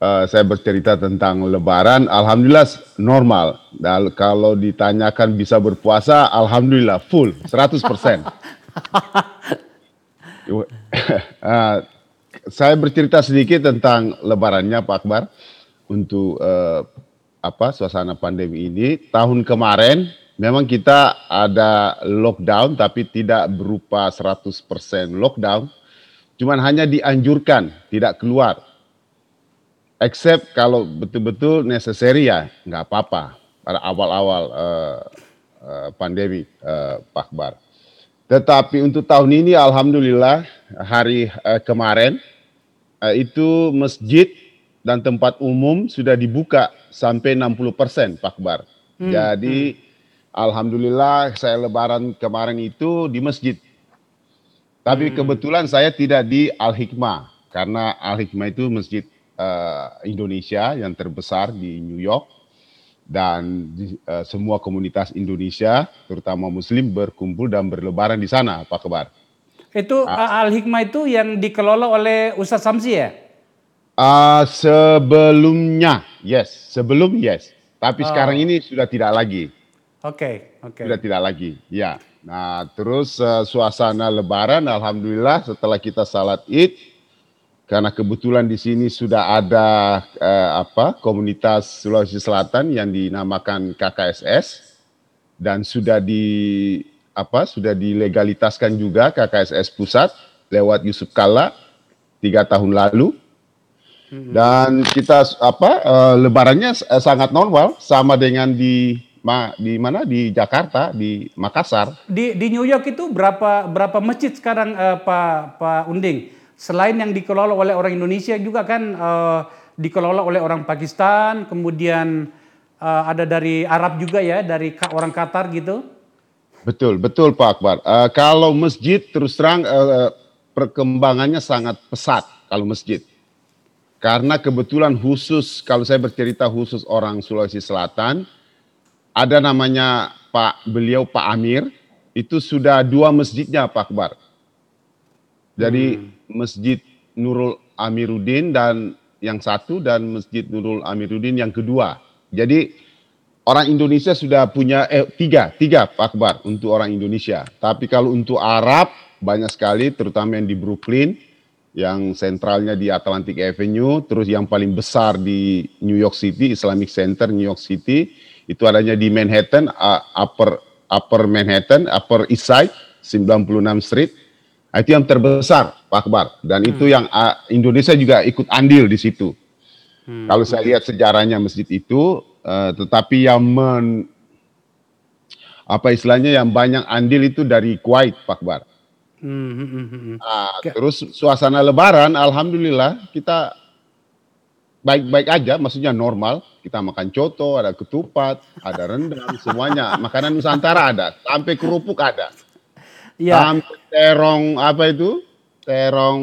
uh, saya bercerita tentang Lebaran, alhamdulillah normal. Dan kalau ditanyakan bisa berpuasa, alhamdulillah full, 100%. uh, <laughs> <laughs> saya bercerita sedikit tentang Lebarannya Pak Akbar untuk uh, apa suasana pandemi ini. Tahun kemarin memang kita ada lockdown tapi tidak berupa 100% lockdown. Cuman hanya dianjurkan tidak keluar except kalau betul-betul necessary ya nggak apa-apa pada awal-awal uh, uh, pandemi uh, Pak Bar. Tetapi untuk tahun ini alhamdulillah hari uh, kemarin uh, itu masjid dan tempat umum sudah dibuka sampai 60% Pak Bar. Hmm, Jadi hmm. alhamdulillah saya lebaran kemarin itu di masjid. Tapi hmm. kebetulan saya tidak di Al Hikmah karena Al Hikmah itu masjid uh, Indonesia yang terbesar di New York. dan uh, semua komunitas Indonesia, terutama Muslim berkumpul dan berlebaran di sana, Pak Kebar. Itu uh, Al Hikmah itu yang dikelola oleh Ustaz Samsi ya? Uh, sebelumnya, yes, sebelum yes, tapi oh. sekarang ini sudah tidak lagi. Oke, okay, oke. Okay. Sudah tidak lagi, ya. Nah, terus uh, suasana Lebaran, alhamdulillah setelah kita salat Id, karena kebetulan di sini sudah ada eh, apa komunitas Sulawesi Selatan yang dinamakan KKSS dan sudah di apa sudah dilegalitaskan juga KKSS pusat lewat Yusuf Kalla tiga tahun lalu. Hmm. dan kita apa eh, lebarannya eh, sangat normal sama dengan di ma, di mana? Di Jakarta di Makassar. Di di New York itu berapa berapa masjid sekarang eh, Pak Pak Unding selain yang dikelola oleh orang Indonesia juga kan uh, dikelola oleh orang Pakistan, kemudian uh, ada dari Arab juga ya, dari orang Qatar gitu. Betul, betul Pak Akbar. Uh, kalau masjid terus terang uh, perkembangannya sangat pesat kalau masjid. Karena kebetulan khusus kalau saya bercerita khusus orang Sulawesi Selatan, ada namanya Pak beliau Pak Amir, itu sudah dua masjidnya Pak Akbar. Jadi hmm. Masjid Nurul Amiruddin dan yang satu dan Masjid Nurul Amiruddin yang kedua. Jadi orang Indonesia sudah punya eh, tiga, tiga Pak Akbar untuk orang Indonesia. Tapi kalau untuk Arab banyak sekali, terutama yang di Brooklyn, yang sentralnya di Atlantic Avenue, terus yang paling besar di New York City, Islamic Center New York City, itu adanya di Manhattan, Upper Upper Manhattan, Upper East Side, 96 Street, itu yang terbesar Pak Akbar dan hmm. itu yang uh, Indonesia juga ikut andil di situ. Hmm. Kalau saya lihat sejarahnya masjid itu, uh, tetapi yang men, apa istilahnya yang banyak andil itu dari Kuwait Pak Akbar. Hmm. hmm, hmm, hmm. Nah, terus suasana Lebaran, alhamdulillah kita baik-baik aja, maksudnya normal. Kita makan coto, ada ketupat, ada rendang, semuanya. Makanan Nusantara ada, sampai kerupuk ada. Ya. Sampai terong apa itu? Terong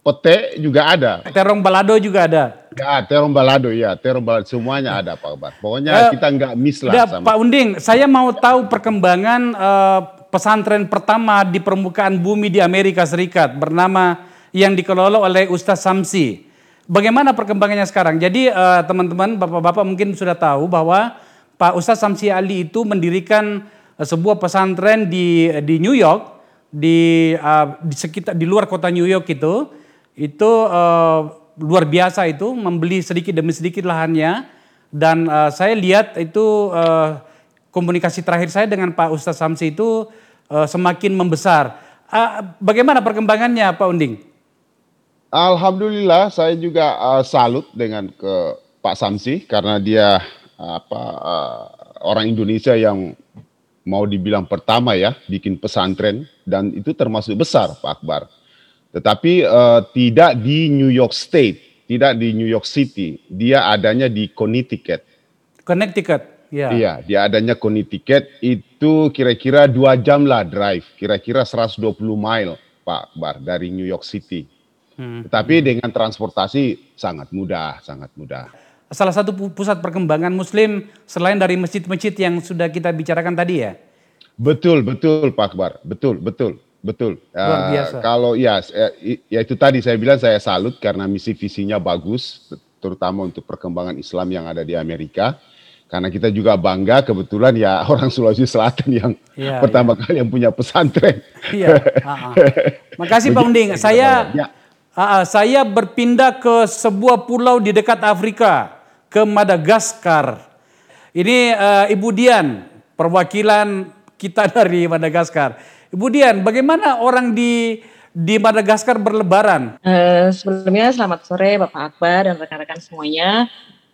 pete juga ada. Terong balado juga ada. Ya, terong balado ya, terong balado semuanya ada Pak Bar. Pokoknya uh, kita nggak miss lah. sama. Pak Unding, saya mau tahu perkembangan uh, pesantren pertama di permukaan bumi di Amerika Serikat bernama yang dikelola oleh Ustaz Samsi. Bagaimana perkembangannya sekarang? Jadi uh, teman-teman, bapak-bapak mungkin sudah tahu bahwa Pak Ustaz Samsi Ali itu mendirikan sebuah pesantren di di New York di uh, di sekitar di luar kota New York itu itu uh, luar biasa itu membeli sedikit demi sedikit lahannya dan uh, saya lihat itu uh, komunikasi terakhir saya dengan Pak Ustadz Samsi itu uh, semakin membesar. Uh, bagaimana perkembangannya Pak Unding? Alhamdulillah saya juga uh, salut dengan ke Pak Samsi karena dia apa uh, orang Indonesia yang mau dibilang pertama ya bikin pesantren dan itu termasuk besar Pak Akbar. Tetapi uh, tidak di New York State, tidak di New York City, dia adanya di Connecticut. Connecticut, ya. Iya, dia adanya Connecticut itu kira-kira dua jam lah drive, kira-kira 120 mile Pak Akbar dari New York City. Hmm. Tetapi dengan transportasi sangat mudah, sangat mudah salah satu pusat perkembangan Muslim selain dari masjid-masjid yang sudah kita bicarakan tadi ya? Betul, betul Pak Akbar, betul, betul, betul. Luar biasa. Uh, kalau ya, ya itu tadi saya bilang saya salut karena misi visinya bagus, terutama untuk perkembangan Islam yang ada di Amerika. Karena kita juga bangga kebetulan ya <laughs> orang Sulawesi Selatan yang ya, pertama ya. kali yang punya pesantren. Iya. Uh, uh. Makasih <laughs> Pak Unding. Saya ya. uh, saya berpindah ke sebuah pulau di dekat Afrika ke Madagaskar. Ini uh, Ibu Dian, perwakilan kita <laughs> dari Madagaskar. Ibu Dian, bagaimana orang di di Madagaskar berlebaran? Uh, sebelumnya selamat sore Bapak Akbar dan rekan-rekan semuanya.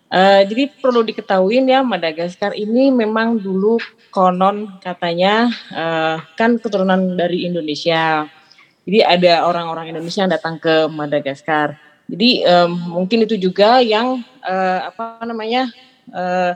Uh, jadi perlu diketahui ya Madagaskar ini memang dulu konon katanya uh, kan keturunan dari Indonesia. Jadi ada orang-orang Indonesia yang datang ke Madagaskar. Jadi um, mungkin itu juga yang uh, apa namanya uh,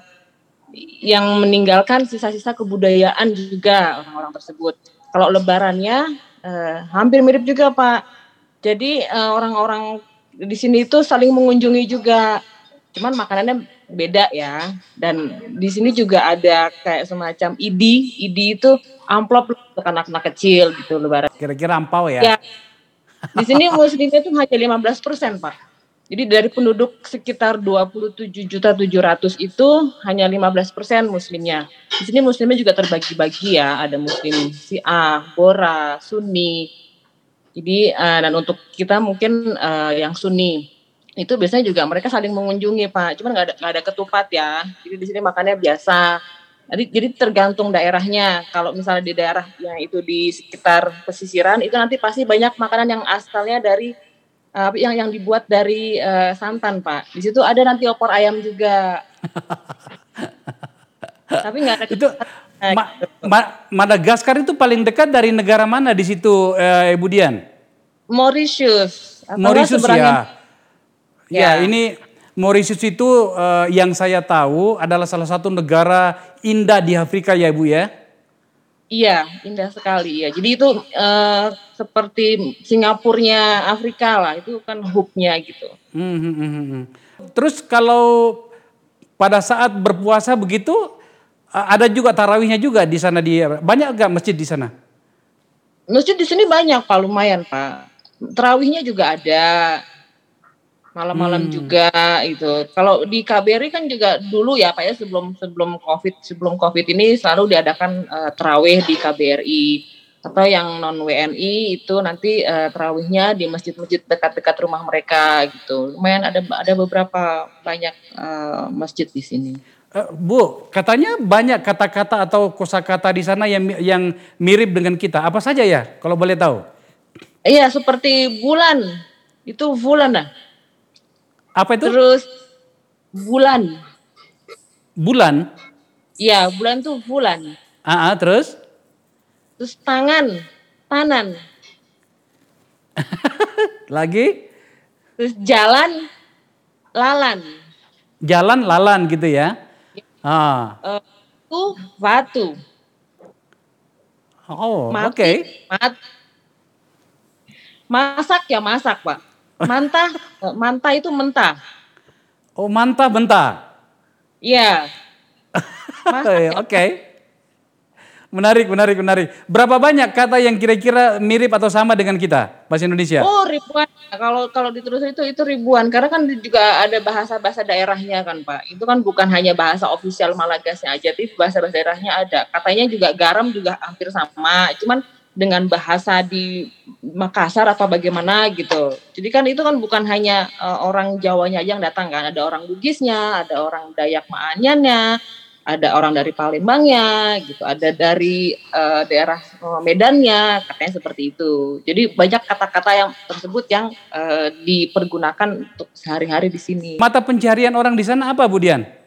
yang meninggalkan sisa-sisa kebudayaan juga orang-orang tersebut. Kalau lebarannya uh, hampir mirip juga Pak. Jadi orang orang-orang di sini itu saling mengunjungi juga. Cuman makanannya beda ya. Dan di sini juga ada kayak semacam ID, ID itu amplop untuk anak-anak kecil gitu lebaran. Kira-kira ampau ya? Ya. Di sini muslimnya itu hanya 15 persen Pak. Jadi dari penduduk sekitar 27 juta 700 itu hanya 15 persen muslimnya. Di sini muslimnya juga terbagi-bagi ya, ada muslim Syiah, Bora, Sunni. Jadi uh, dan untuk kita mungkin uh, yang Sunni itu biasanya juga mereka saling mengunjungi Pak. Cuman nggak ada nggak ada ketupat ya. Jadi di sini makannya biasa. Jadi, jadi tergantung daerahnya. Kalau misalnya di daerah yang itu di sekitar pesisiran itu nanti pasti banyak makanan yang asalnya dari uh, yang yang dibuat dari uh, santan pak. Di situ ada nanti opor ayam juga. <laughs> Tapi nggak ada. Itu ma ma Madagaskar itu paling dekat dari negara mana di situ, uh, Ibu Dian? Mauritius. Mauritius ya. ya. Ya, ini Mauritius itu uh, yang saya tahu adalah salah satu negara indah di Afrika ya, Ibu ya. Iya, indah sekali ya. Jadi itu uh, seperti Singapurnya Afrika lah, itu kan hubnya gitu. Hmm, hmm, hmm, hmm. Terus kalau pada saat berpuasa begitu, ada juga tarawihnya juga di sana di banyak gak masjid di sana? Masjid di sini banyak pak, lumayan pak. Tarawihnya juga ada malam-malam hmm. juga itu. Kalau di KBRI kan juga dulu ya Pak ya sebelum sebelum Covid sebelum Covid ini selalu diadakan uh, terawih di KBRI atau yang non WNI itu nanti uh, terawihnya di masjid-masjid dekat-dekat rumah mereka gitu. Lumayan ada ada beberapa banyak uh, masjid di sini. Uh, Bu, katanya banyak kata-kata atau kosakata di sana yang yang mirip dengan kita. Apa saja ya kalau boleh tahu? Iya, seperti bulan. Itu bulan lah apa itu? Terus bulan. Bulan? Iya, bulan tuh bulan. Ah, ah terus? Terus tangan, tanan. <laughs> Lagi? Terus jalan, lalan. Jalan, lalan gitu ya? Ah. Uh, batu. Oh, oke. Okay. Mat, masak ya masak, Pak. Mantah, mantah itu mentah. Oh, mantah bentah. Iya. <laughs> Oke. Okay. Menarik, menarik, menarik. Berapa banyak kata yang kira-kira mirip atau sama dengan kita bahasa Indonesia? Oh ribuan. Kalau kalau diterus itu itu ribuan. Karena kan juga ada bahasa-bahasa daerahnya kan Pak. Itu kan bukan hanya bahasa ofisial Malagasnya aja, tapi bahasa-bahasa daerahnya ada. Katanya juga garam juga hampir sama. Cuman dengan bahasa di Makassar atau bagaimana gitu. Jadi kan itu kan bukan hanya uh, orang Jawanya aja yang datang kan, ada orang Bugisnya, ada orang Dayak Maanyannya, ada orang dari Palembangnya gitu, ada dari uh, daerah uh, Medannya, katanya seperti itu. Jadi banyak kata-kata yang tersebut yang uh, dipergunakan untuk sehari-hari di sini. Mata pencarian orang di sana apa, Budian?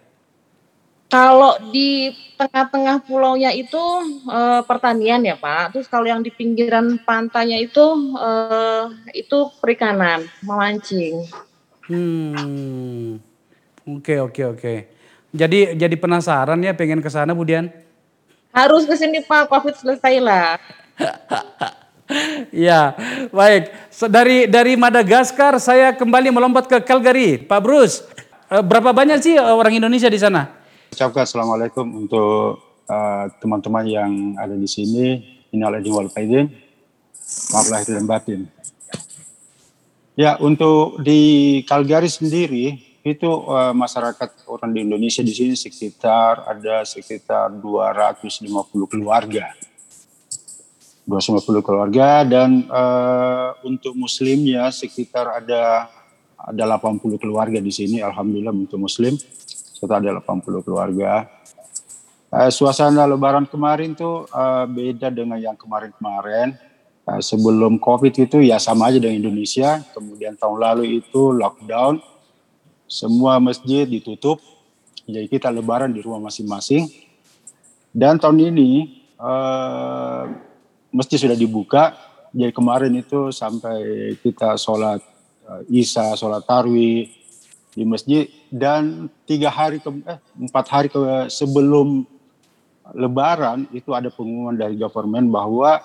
Kalau di tengah-tengah pulaunya itu uh, pertanian ya Pak. Terus kalau yang di pinggiran pantainya itu uh, itu perikanan, memancing. Hmm. Oke oke oke. Jadi jadi penasaran ya pengen ke sana Budian? Harus ke sini Pak, Covid selesai lah. <laughs> ya, baik. Dari dari Madagaskar saya kembali melompat ke Calgary. Pak Bruce, eh, berapa banyak sih orang Indonesia di sana? Ucapkan assalamualaikum untuk uh, teman-teman uh, yang ada di sini. Innal wal faizin. Maaf lahir dan batin. Ya, untuk di Calgary sendiri itu uh, masyarakat orang di Indonesia di sini sekitar ada sekitar 250 keluarga. 250 keluarga dan uh, untuk muslimnya sekitar ada ada 80 keluarga di sini alhamdulillah untuk muslim serta ada 80 keluarga. Uh, suasana Lebaran kemarin tuh uh, beda dengan yang kemarin-kemarin. Uh, sebelum COVID itu ya sama aja dengan Indonesia. Kemudian tahun lalu itu lockdown, semua masjid ditutup. Jadi kita Lebaran di rumah masing-masing. Dan tahun ini uh, masjid sudah dibuka. Jadi kemarin itu sampai kita sholat uh, Isya, sholat Tarwih, di masjid dan tiga hari ke eh, empat hari ke sebelum Lebaran itu ada pengumuman dari government bahwa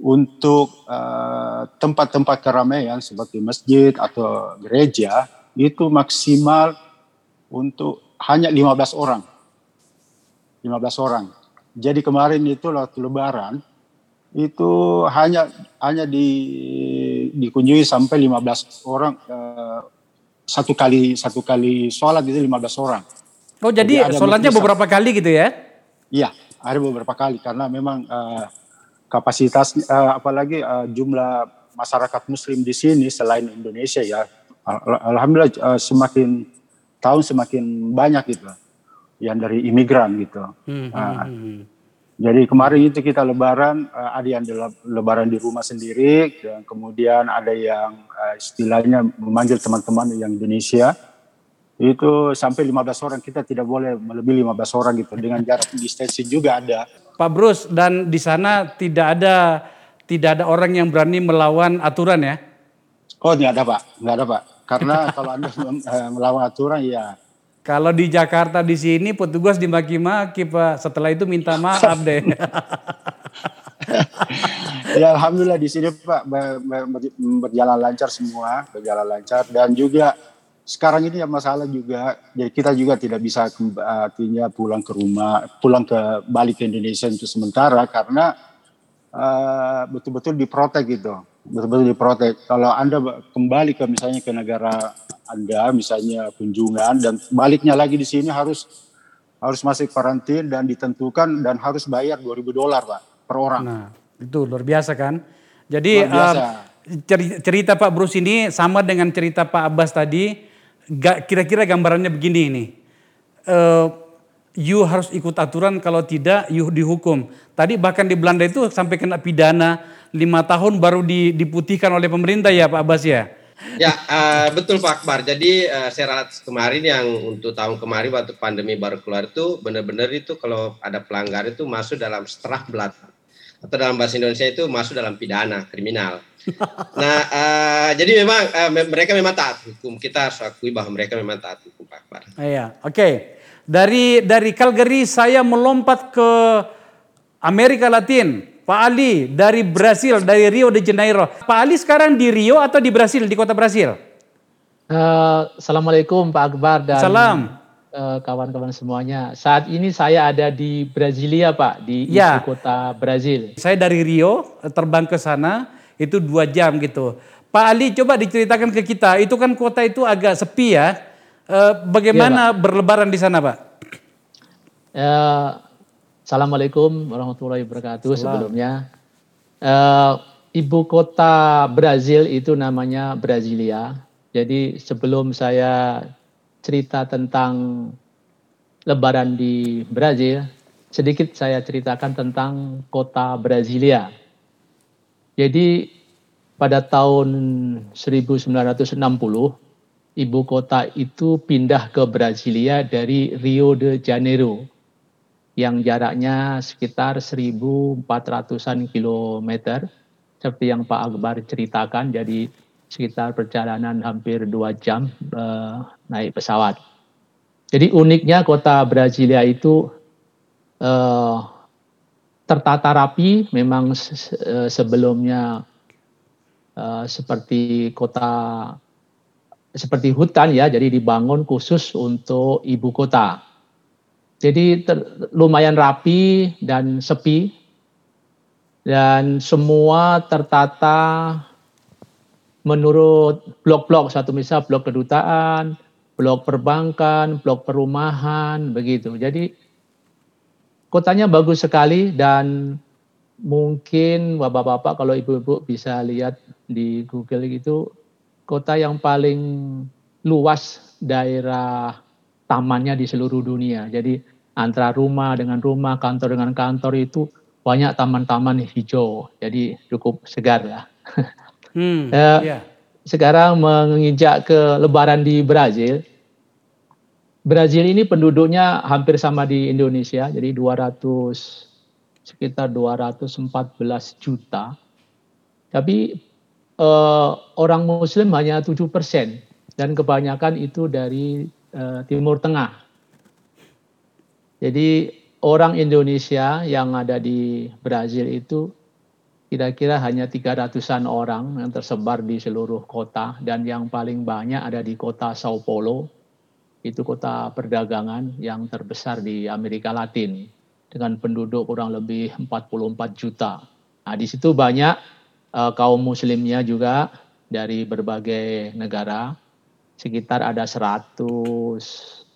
untuk eh, tempat-tempat uh, keramaian seperti masjid atau gereja itu maksimal untuk hanya 15 orang. 15 orang. Jadi kemarin itu waktu lebaran itu hanya hanya di dikunjungi sampai 15 orang uh, satu kali satu kali sholat itu 15 orang. Oh jadi, jadi sholatnya beberapa kali gitu ya? Iya, ada beberapa kali karena memang uh, kapasitas uh, apalagi uh, jumlah masyarakat muslim di sini selain Indonesia ya alhamdulillah uh, semakin tahun semakin banyak gitu yang dari imigran gitu. Hmm, uh, hmm, hmm. Jadi kemarin itu kita lebaran, uh, ada yang lebaran di rumah sendiri, dan kemudian ada yang uh, istilahnya memanggil teman-teman yang Indonesia, itu sampai 15 orang, kita tidak boleh melebihi 15 orang gitu, dengan jarak distancing juga ada. Pak Bruce, dan di sana tidak ada tidak ada orang yang berani melawan aturan ya? Oh tidak ada Pak, tidak ada Pak. Karena kalau Anda <laughs> melawan aturan ya kalau di Jakarta di sini petugas dimaki-maki Pak. Setelah itu minta maaf deh. <laughs> ya alhamdulillah di sini Pak berjalan lancar semua, berjalan lancar dan juga sekarang ini yang masalah juga jadi kita juga tidak bisa artinya pulang ke rumah, pulang ke balik ke Indonesia untuk sementara karena uh, betul-betul diprotek gitu. Betul-betul diprotek. Kalau Anda kembali ke misalnya ke negara anda misalnya kunjungan dan baliknya lagi di sini harus harus masuk karantin dan ditentukan dan harus bayar 2000 dolar Pak per orang. Nah, itu luar biasa kan? Jadi luar biasa. Uh, cerita Pak Bruce ini sama dengan cerita Pak Abbas tadi. Kira-kira gambarannya begini ini. Uh, you harus ikut aturan kalau tidak you dihukum. Tadi bahkan di Belanda itu sampai kena pidana lima tahun baru diputihkan oleh pemerintah ya Pak Abbas ya. Ya uh, betul Pak Akbar. Jadi uh, saya kemarin yang untuk tahun kemarin waktu pandemi baru keluar itu benar-benar itu kalau ada pelanggar itu masuk dalam belat atau dalam bahasa Indonesia itu masuk dalam pidana kriminal. <laughs> Nah uh, jadi memang uh, mereka memang taat hukum. Kita harus akui bahwa mereka memang taat hukum Pak Akbar. Iya, oke. Okay. Dari dari Calgary saya melompat ke Amerika Latin. Pak Ali dari Brasil, dari Rio de Janeiro. Pak Ali sekarang di Rio atau di Brasil, di kota Brasil? Uh, Assalamualaikum Pak Akbar dan Salam. Uh, kawan-kawan semuanya. Saat ini saya ada di Brasilia Pak, di ya. ibu kota Brazil. Saya dari Rio, terbang ke sana, itu dua jam gitu. Pak Ali coba diceritakan ke kita, itu kan kota itu agak sepi ya. Uh, bagaimana ya, berlebaran di sana Pak? Uh, Assalamualaikum warahmatullahi wabarakatuh. Salam. Sebelumnya, uh, ibu kota Brazil itu namanya Brasilia. Jadi sebelum saya cerita tentang Lebaran di Brazil, sedikit saya ceritakan tentang kota Brasilia. Jadi pada tahun 1960 ibu kota itu pindah ke Brasilia dari Rio de Janeiro yang jaraknya sekitar 1.400-an kilometer seperti yang Pak Akbar ceritakan jadi sekitar perjalanan hampir dua jam uh, naik pesawat. Jadi uniknya kota Brasilia itu uh, tertata rapi, memang se sebelumnya uh, seperti kota seperti hutan ya, jadi dibangun khusus untuk ibu kota. Jadi ter, lumayan rapi dan sepi dan semua tertata menurut blok-blok satu misal blok kedutaan, blok perbankan, blok perumahan begitu. Jadi kotanya bagus sekali dan mungkin bapak-bapak kalau ibu-ibu bisa lihat di Google gitu kota yang paling luas daerah tamannya di seluruh dunia. Jadi antara rumah dengan rumah, kantor dengan kantor itu banyak taman-taman hijau. Jadi cukup segar lah. <laughs> Hmm, uh, yeah. Sekarang menginjak ke Lebaran di Brazil. Brazil ini penduduknya hampir sama di Indonesia, jadi 200 sekitar 214 juta. Tapi uh, orang Muslim hanya 7 persen dan kebanyakan itu dari uh, Timur Tengah. Jadi orang Indonesia yang ada di Brazil itu kira-kira hanya 300-an orang yang tersebar di seluruh kota dan yang paling banyak ada di kota Sao Paulo itu kota perdagangan yang terbesar di Amerika Latin dengan penduduk kurang lebih 44 juta. Nah, di situ banyak uh, kaum muslimnya juga dari berbagai negara. Sekitar ada 100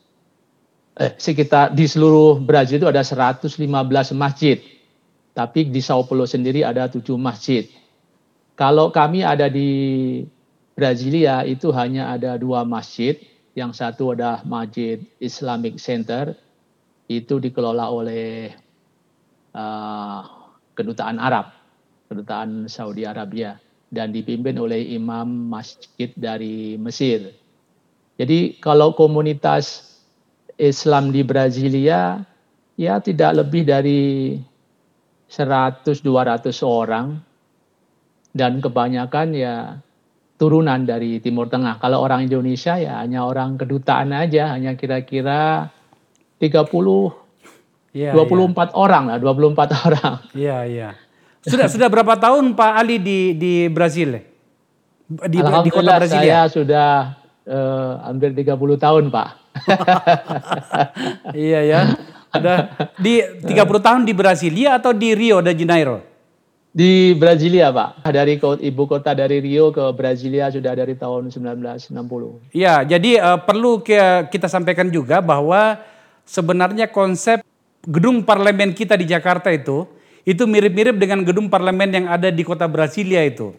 eh sekitar di seluruh Brazil itu ada 115 masjid. Tapi di Sao Paulo sendiri ada tujuh masjid. Kalau kami ada di Brasilia itu hanya ada dua masjid. Yang satu adalah Masjid Islamic Center, itu dikelola oleh uh, kedutaan Arab, kedutaan Saudi Arabia, dan dipimpin oleh imam masjid dari Mesir. Jadi kalau komunitas Islam di Brasilia ya tidak lebih dari 100-200 orang dan kebanyakan ya turunan dari Timur Tengah. Kalau orang Indonesia ya hanya orang kedutaan aja, hanya kira-kira 30 ya, 24 ya. orang lah, 24 <laughs> orang. Iya, iya. Sudah sudah berapa tahun Pak Ali di di Brazil? Di, di kota Brasilia? saya sudah uh, hampir 30 tahun, Pak. <laughs> iya ya. Ada di 30 tahun di Brasilia atau di Rio de Janeiro? Di Brasilia, Pak. Dari ibu kota dari Rio ke Brasilia sudah dari tahun 1960. Iya, jadi uh, perlu kita sampaikan juga bahwa sebenarnya konsep gedung parlemen kita di Jakarta itu itu mirip-mirip dengan gedung parlemen yang ada di kota Brasilia itu.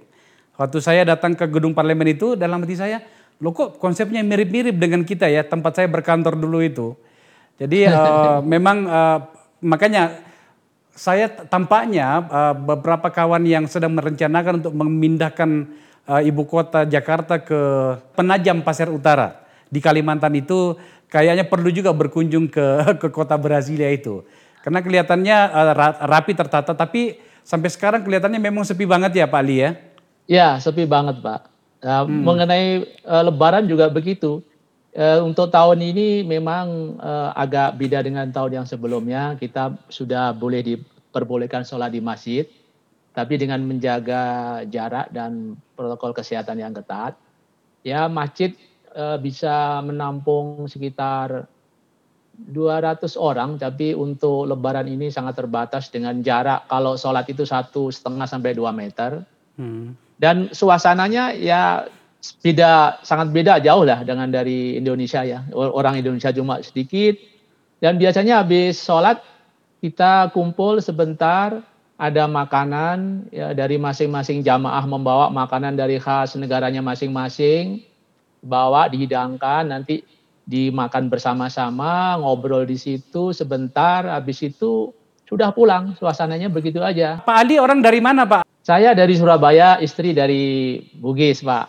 Waktu saya datang ke gedung parlemen itu dalam hati saya, lo kok konsepnya mirip-mirip dengan kita ya tempat saya berkantor dulu itu. Jadi uh, <laughs> memang uh, makanya saya tampaknya uh, beberapa kawan yang sedang merencanakan untuk memindahkan uh, ibu kota Jakarta ke Penajam Pasir Utara di Kalimantan itu kayaknya perlu juga berkunjung ke <laughs> ke kota Brasilia itu. Karena kelihatannya uh, rapi tertata tapi sampai sekarang kelihatannya memang sepi banget ya Pak Ali ya. Ya, sepi banget Pak. Nah, hmm. Mengenai uh, Lebaran juga begitu. Uh, untuk tahun ini memang uh, agak beda dengan tahun yang sebelumnya. Kita sudah boleh diperbolehkan sholat di masjid, tapi dengan menjaga jarak dan protokol kesehatan yang ketat. Ya, masjid uh, bisa menampung sekitar 200 orang, tapi untuk Lebaran ini sangat terbatas dengan jarak kalau sholat itu satu setengah sampai dua meter. Hmm. Dan suasananya ya beda sangat beda jauh lah dengan dari Indonesia ya. Orang Indonesia cuma sedikit. Dan biasanya habis sholat kita kumpul sebentar ada makanan ya dari masing-masing jamaah membawa makanan dari khas negaranya masing-masing bawa dihidangkan nanti dimakan bersama-sama ngobrol di situ sebentar habis itu sudah pulang. Suasananya begitu aja. Pak Ali orang dari mana Pak saya dari Surabaya, istri dari Bugis, Pak.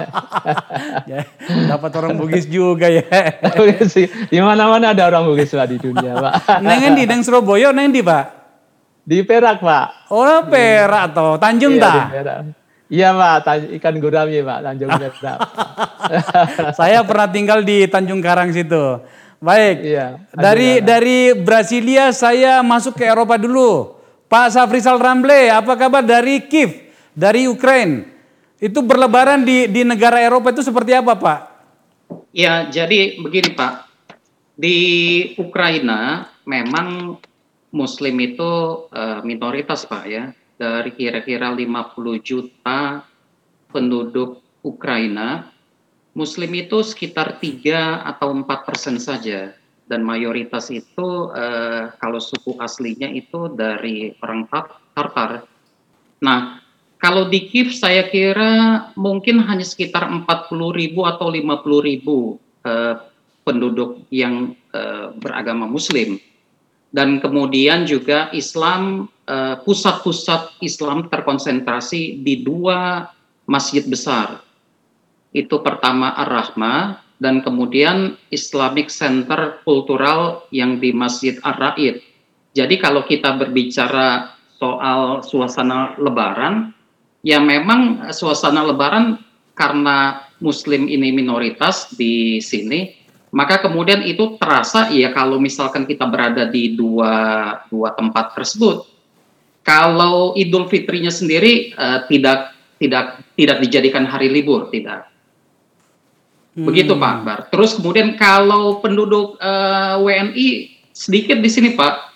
<laughs> ya, dapat orang Bugis juga ya. <laughs> di mana-mana ada orang Bugis, Pak, di dunia, Pak. <laughs> Neng di neng Surabaya, neng di, Pak? Di Perak, Pak. Oh, Perak atau Tanjung iya, ta? Iya Pak, ikan gurami Pak, Tanjung Perak. Saya pernah tinggal di Tanjung Karang situ. Baik. Iya. Dari dari Brasilia saya masuk ke Eropa dulu. Pak Safrisal Ramble, apa kabar dari Kiev, dari Ukraina? Itu berlebaran di di negara Eropa itu seperti apa, Pak? Ya, jadi begini, Pak. Di Ukraina memang Muslim itu uh, minoritas, Pak ya dari kira-kira 50 juta penduduk Ukraina, Muslim itu sekitar 3 atau 4 persen saja. Dan mayoritas itu eh, kalau suku aslinya itu dari orang Tartar. Nah, kalau di Kiev saya kira mungkin hanya sekitar 40 ribu atau 50 ribu eh, penduduk yang eh, beragama Muslim. Dan kemudian juga Islam pusat-pusat Islam terkonsentrasi di dua masjid besar. Itu pertama Ar-Rahmah dan kemudian Islamic Center Kultural yang di Masjid Ar-Raid. Jadi kalau kita berbicara soal suasana lebaran, ya memang suasana lebaran karena muslim ini minoritas di sini, maka kemudian itu terasa ya kalau misalkan kita berada di dua dua tempat tersebut kalau Idul Fitrinya sendiri uh, tidak tidak tidak dijadikan hari libur, tidak. Begitu Pak Akbar. Terus kemudian kalau penduduk uh, WNI sedikit di sini Pak.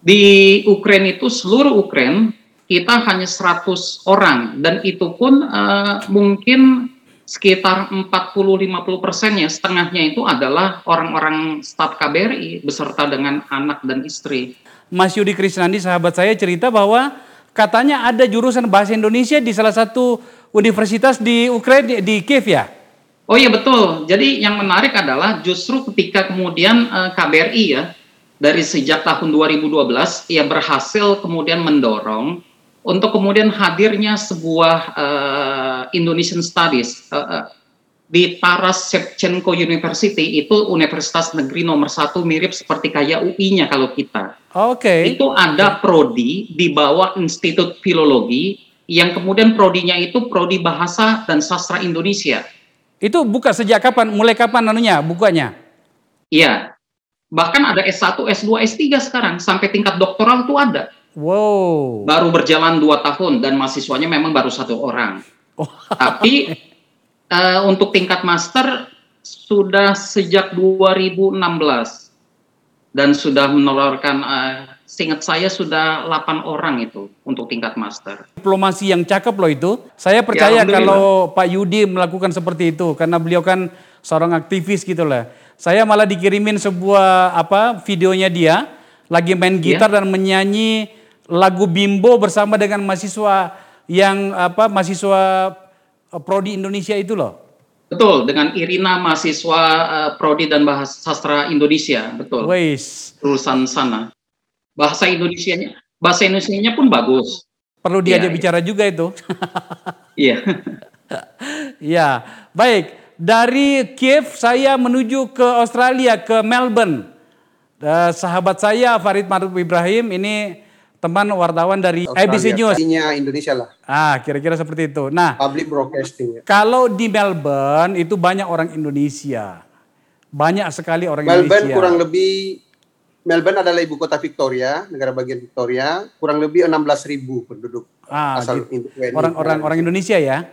Di Ukraina itu seluruh Ukraina kita hanya 100 orang dan itu pun uh, mungkin sekitar 40-50 persennya, setengahnya itu adalah orang-orang staf KBRI beserta dengan anak dan istri. Mas Yudi Krisnandi sahabat saya cerita bahwa katanya ada jurusan bahasa Indonesia di salah satu universitas di Ukraina di Kiev ya? Oh iya betul. Jadi yang menarik adalah justru ketika kemudian uh, eh, KBRI ya dari sejak tahun 2012 ia berhasil kemudian mendorong untuk kemudian hadirnya sebuah uh, Indonesian Studies uh, uh, di Taras Shevchenko University itu universitas negeri nomor satu mirip seperti kayak UI-nya kalau kita. Oke. Okay. Itu ada prodi di bawah Institut Filologi yang kemudian prodinya itu prodi bahasa dan sastra Indonesia. Itu buka sejak kapan? Mulai kapan anunya bukanya? Iya. Bahkan ada S1, S2, S3 sekarang sampai tingkat doktoral itu ada. Wow. Baru berjalan dua tahun dan mahasiswanya memang baru satu orang. Oh. Tapi uh, untuk tingkat master sudah sejak 2016 dan sudah menelurkan uh, seingat saya sudah 8 orang itu untuk tingkat master. Diplomasi yang cakep loh itu. Saya percaya ya, kalau Pak Yudi melakukan seperti itu karena beliau kan seorang aktivis gitu lah. Saya malah dikirimin sebuah apa videonya dia lagi main ya. gitar ya. dan menyanyi lagu Bimbo bersama dengan mahasiswa yang apa mahasiswa eh, prodi Indonesia itu loh. Betul, dengan Irina mahasiswa uh, prodi dan bahasa sastra Indonesia, betul. Wais. Lulusan sana bahasa Indonesianya bahasa Indonesianya pun bagus. Perlu diajak ya, bicara ya. juga itu. <laughs> Iya. <laughs> ya, baik. Dari Kiev saya menuju ke Australia ke Melbourne. Uh, sahabat saya Farid Maruf Ibrahim ini teman wartawan dari Australia, ABC News. Indonesia lah. Ah, kira-kira seperti itu. Nah, public broadcasting. Ya. Kalau di Melbourne itu banyak orang Indonesia. Banyak sekali orang Melbourne Indonesia. Melbourne kurang lebih Melbourne adalah ibu kota Victoria, negara bagian Victoria, kurang lebih 16 ribu penduduk ah, asal orang-orang orang Indonesia ya.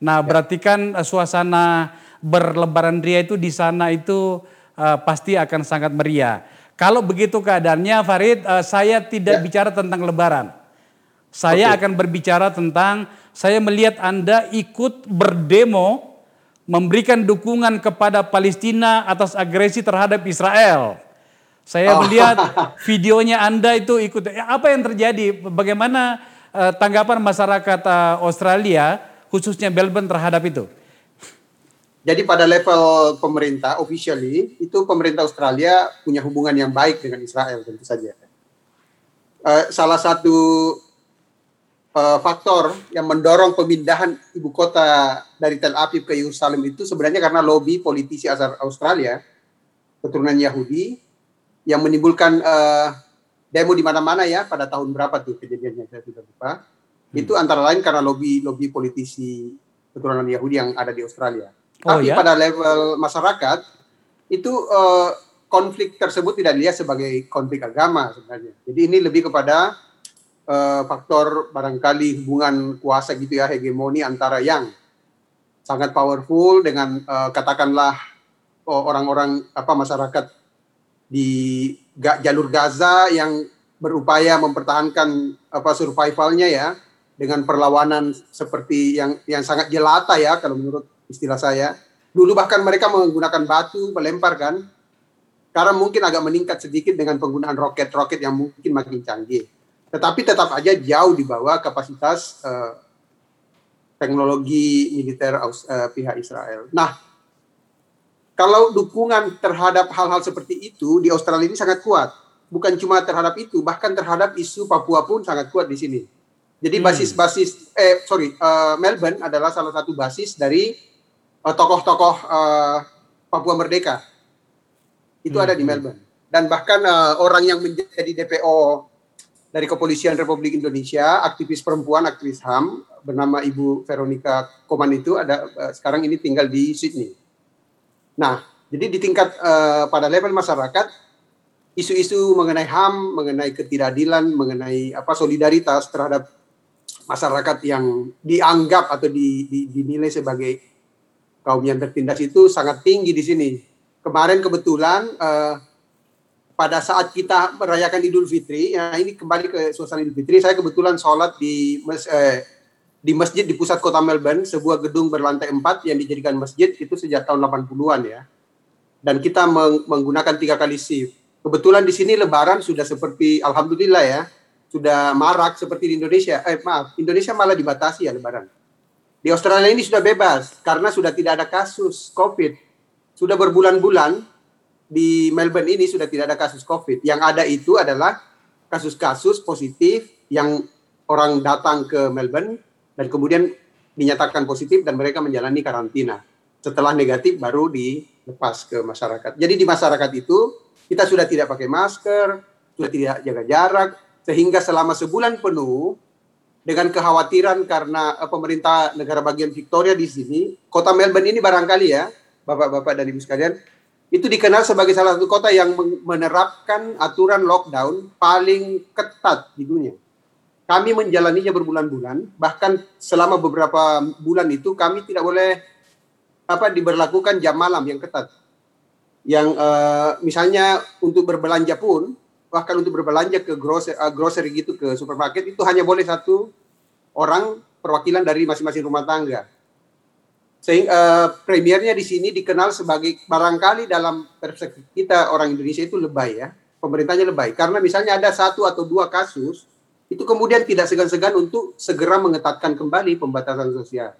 Nah, ya. berarti kan uh, suasana berlebaran ria itu di sana itu uh, pasti akan sangat meriah. Kalau begitu keadaannya, Farid, uh, saya tidak ya. bicara tentang lebaran. Saya okay. akan berbicara tentang saya melihat Anda ikut berdemo memberikan dukungan kepada Palestina atas agresi terhadap Israel. Saya oh. melihat <laughs> videonya Anda itu ikut. Apa yang terjadi? Bagaimana uh, tanggapan masyarakat uh, Australia, khususnya Melbourne terhadap itu? Jadi pada level pemerintah, officially, itu pemerintah Australia punya hubungan yang baik dengan Israel tentu saja. Uh, salah satu uh, faktor yang mendorong pemindahan ibu kota dari Tel Aviv ke Yerusalem itu sebenarnya karena lobby politisi asal Australia, keturunan Yahudi, yang menimbulkan uh, demo di mana-mana ya pada tahun berapa tuh kejadiannya saya sudah lupa. Hmm. Itu antara lain karena lobby lobby politisi keturunan Yahudi yang ada di Australia. Oh, Tapi ya? pada level masyarakat itu uh, konflik tersebut tidak dilihat sebagai konflik agama sebenarnya. Jadi ini lebih kepada uh, faktor barangkali hubungan kuasa gitu ya hegemoni antara yang sangat powerful dengan uh, katakanlah orang-orang apa masyarakat di jalur Gaza yang berupaya mempertahankan apa survivalnya ya dengan perlawanan seperti yang yang sangat jelata ya kalau menurut istilah saya. Dulu bahkan mereka menggunakan batu melempar kan. Karena mungkin agak meningkat sedikit dengan penggunaan roket-roket yang mungkin makin canggih. Tetapi tetap aja jauh di bawah kapasitas uh, teknologi militer uh, pihak Israel. Nah, kalau dukungan terhadap hal-hal seperti itu di Australia ini sangat kuat. Bukan cuma terhadap itu, bahkan terhadap isu Papua pun sangat kuat di sini. Jadi hmm. basis-basis, eh sorry, uh, Melbourne adalah salah satu basis dari uh, tokoh-tokoh uh, Papua Merdeka. Itu hmm. ada di hmm. Melbourne. Dan bahkan uh, orang yang menjadi DPO dari Kepolisian Republik Indonesia, aktivis perempuan, aktivis HAM, bernama Ibu Veronica Koman itu ada uh, sekarang ini tinggal di Sydney. Nah, jadi di tingkat uh, pada level masyarakat isu-isu mengenai HAM, mengenai ketidakadilan, mengenai apa solidaritas terhadap masyarakat yang dianggap atau di, di, dinilai sebagai kaum yang tertindas itu sangat tinggi di sini. Kemarin kebetulan uh, pada saat kita merayakan Idul Fitri, ya ini kembali ke suasana Idul Fitri, saya kebetulan sholat di eh, di masjid di pusat kota Melbourne, sebuah gedung berlantai empat yang dijadikan masjid itu sejak tahun 80-an ya. Dan kita meng menggunakan tiga kali shift. Kebetulan di sini Lebaran sudah seperti, alhamdulillah ya, sudah marak seperti di Indonesia. Eh maaf, Indonesia malah dibatasi ya Lebaran. Di Australia ini sudah bebas karena sudah tidak ada kasus COVID. Sudah berbulan-bulan di Melbourne ini sudah tidak ada kasus COVID. Yang ada itu adalah kasus-kasus positif yang orang datang ke Melbourne dan kemudian dinyatakan positif dan mereka menjalani karantina. Setelah negatif baru dilepas ke masyarakat. Jadi di masyarakat itu kita sudah tidak pakai masker, sudah tidak jaga jarak, sehingga selama sebulan penuh dengan kekhawatiran karena eh, pemerintah negara bagian Victoria di sini, kota Melbourne ini barangkali ya, bapak-bapak dan ibu sekalian, itu dikenal sebagai salah satu kota yang menerapkan aturan lockdown paling ketat di dunia. Kami menjalaninya berbulan-bulan, bahkan selama beberapa bulan itu kami tidak boleh apa diberlakukan jam malam yang ketat. Yang uh, misalnya untuk berbelanja pun, bahkan untuk berbelanja ke grocery, uh, grocery gitu ke supermarket itu hanya boleh satu orang perwakilan dari masing-masing rumah tangga. Sehingga uh, premiernya di sini dikenal sebagai barangkali dalam perspektif kita orang Indonesia itu lebay ya, pemerintahnya lebay. Karena misalnya ada satu atau dua kasus itu kemudian tidak segan-segan untuk segera mengetatkan kembali pembatasan sosial.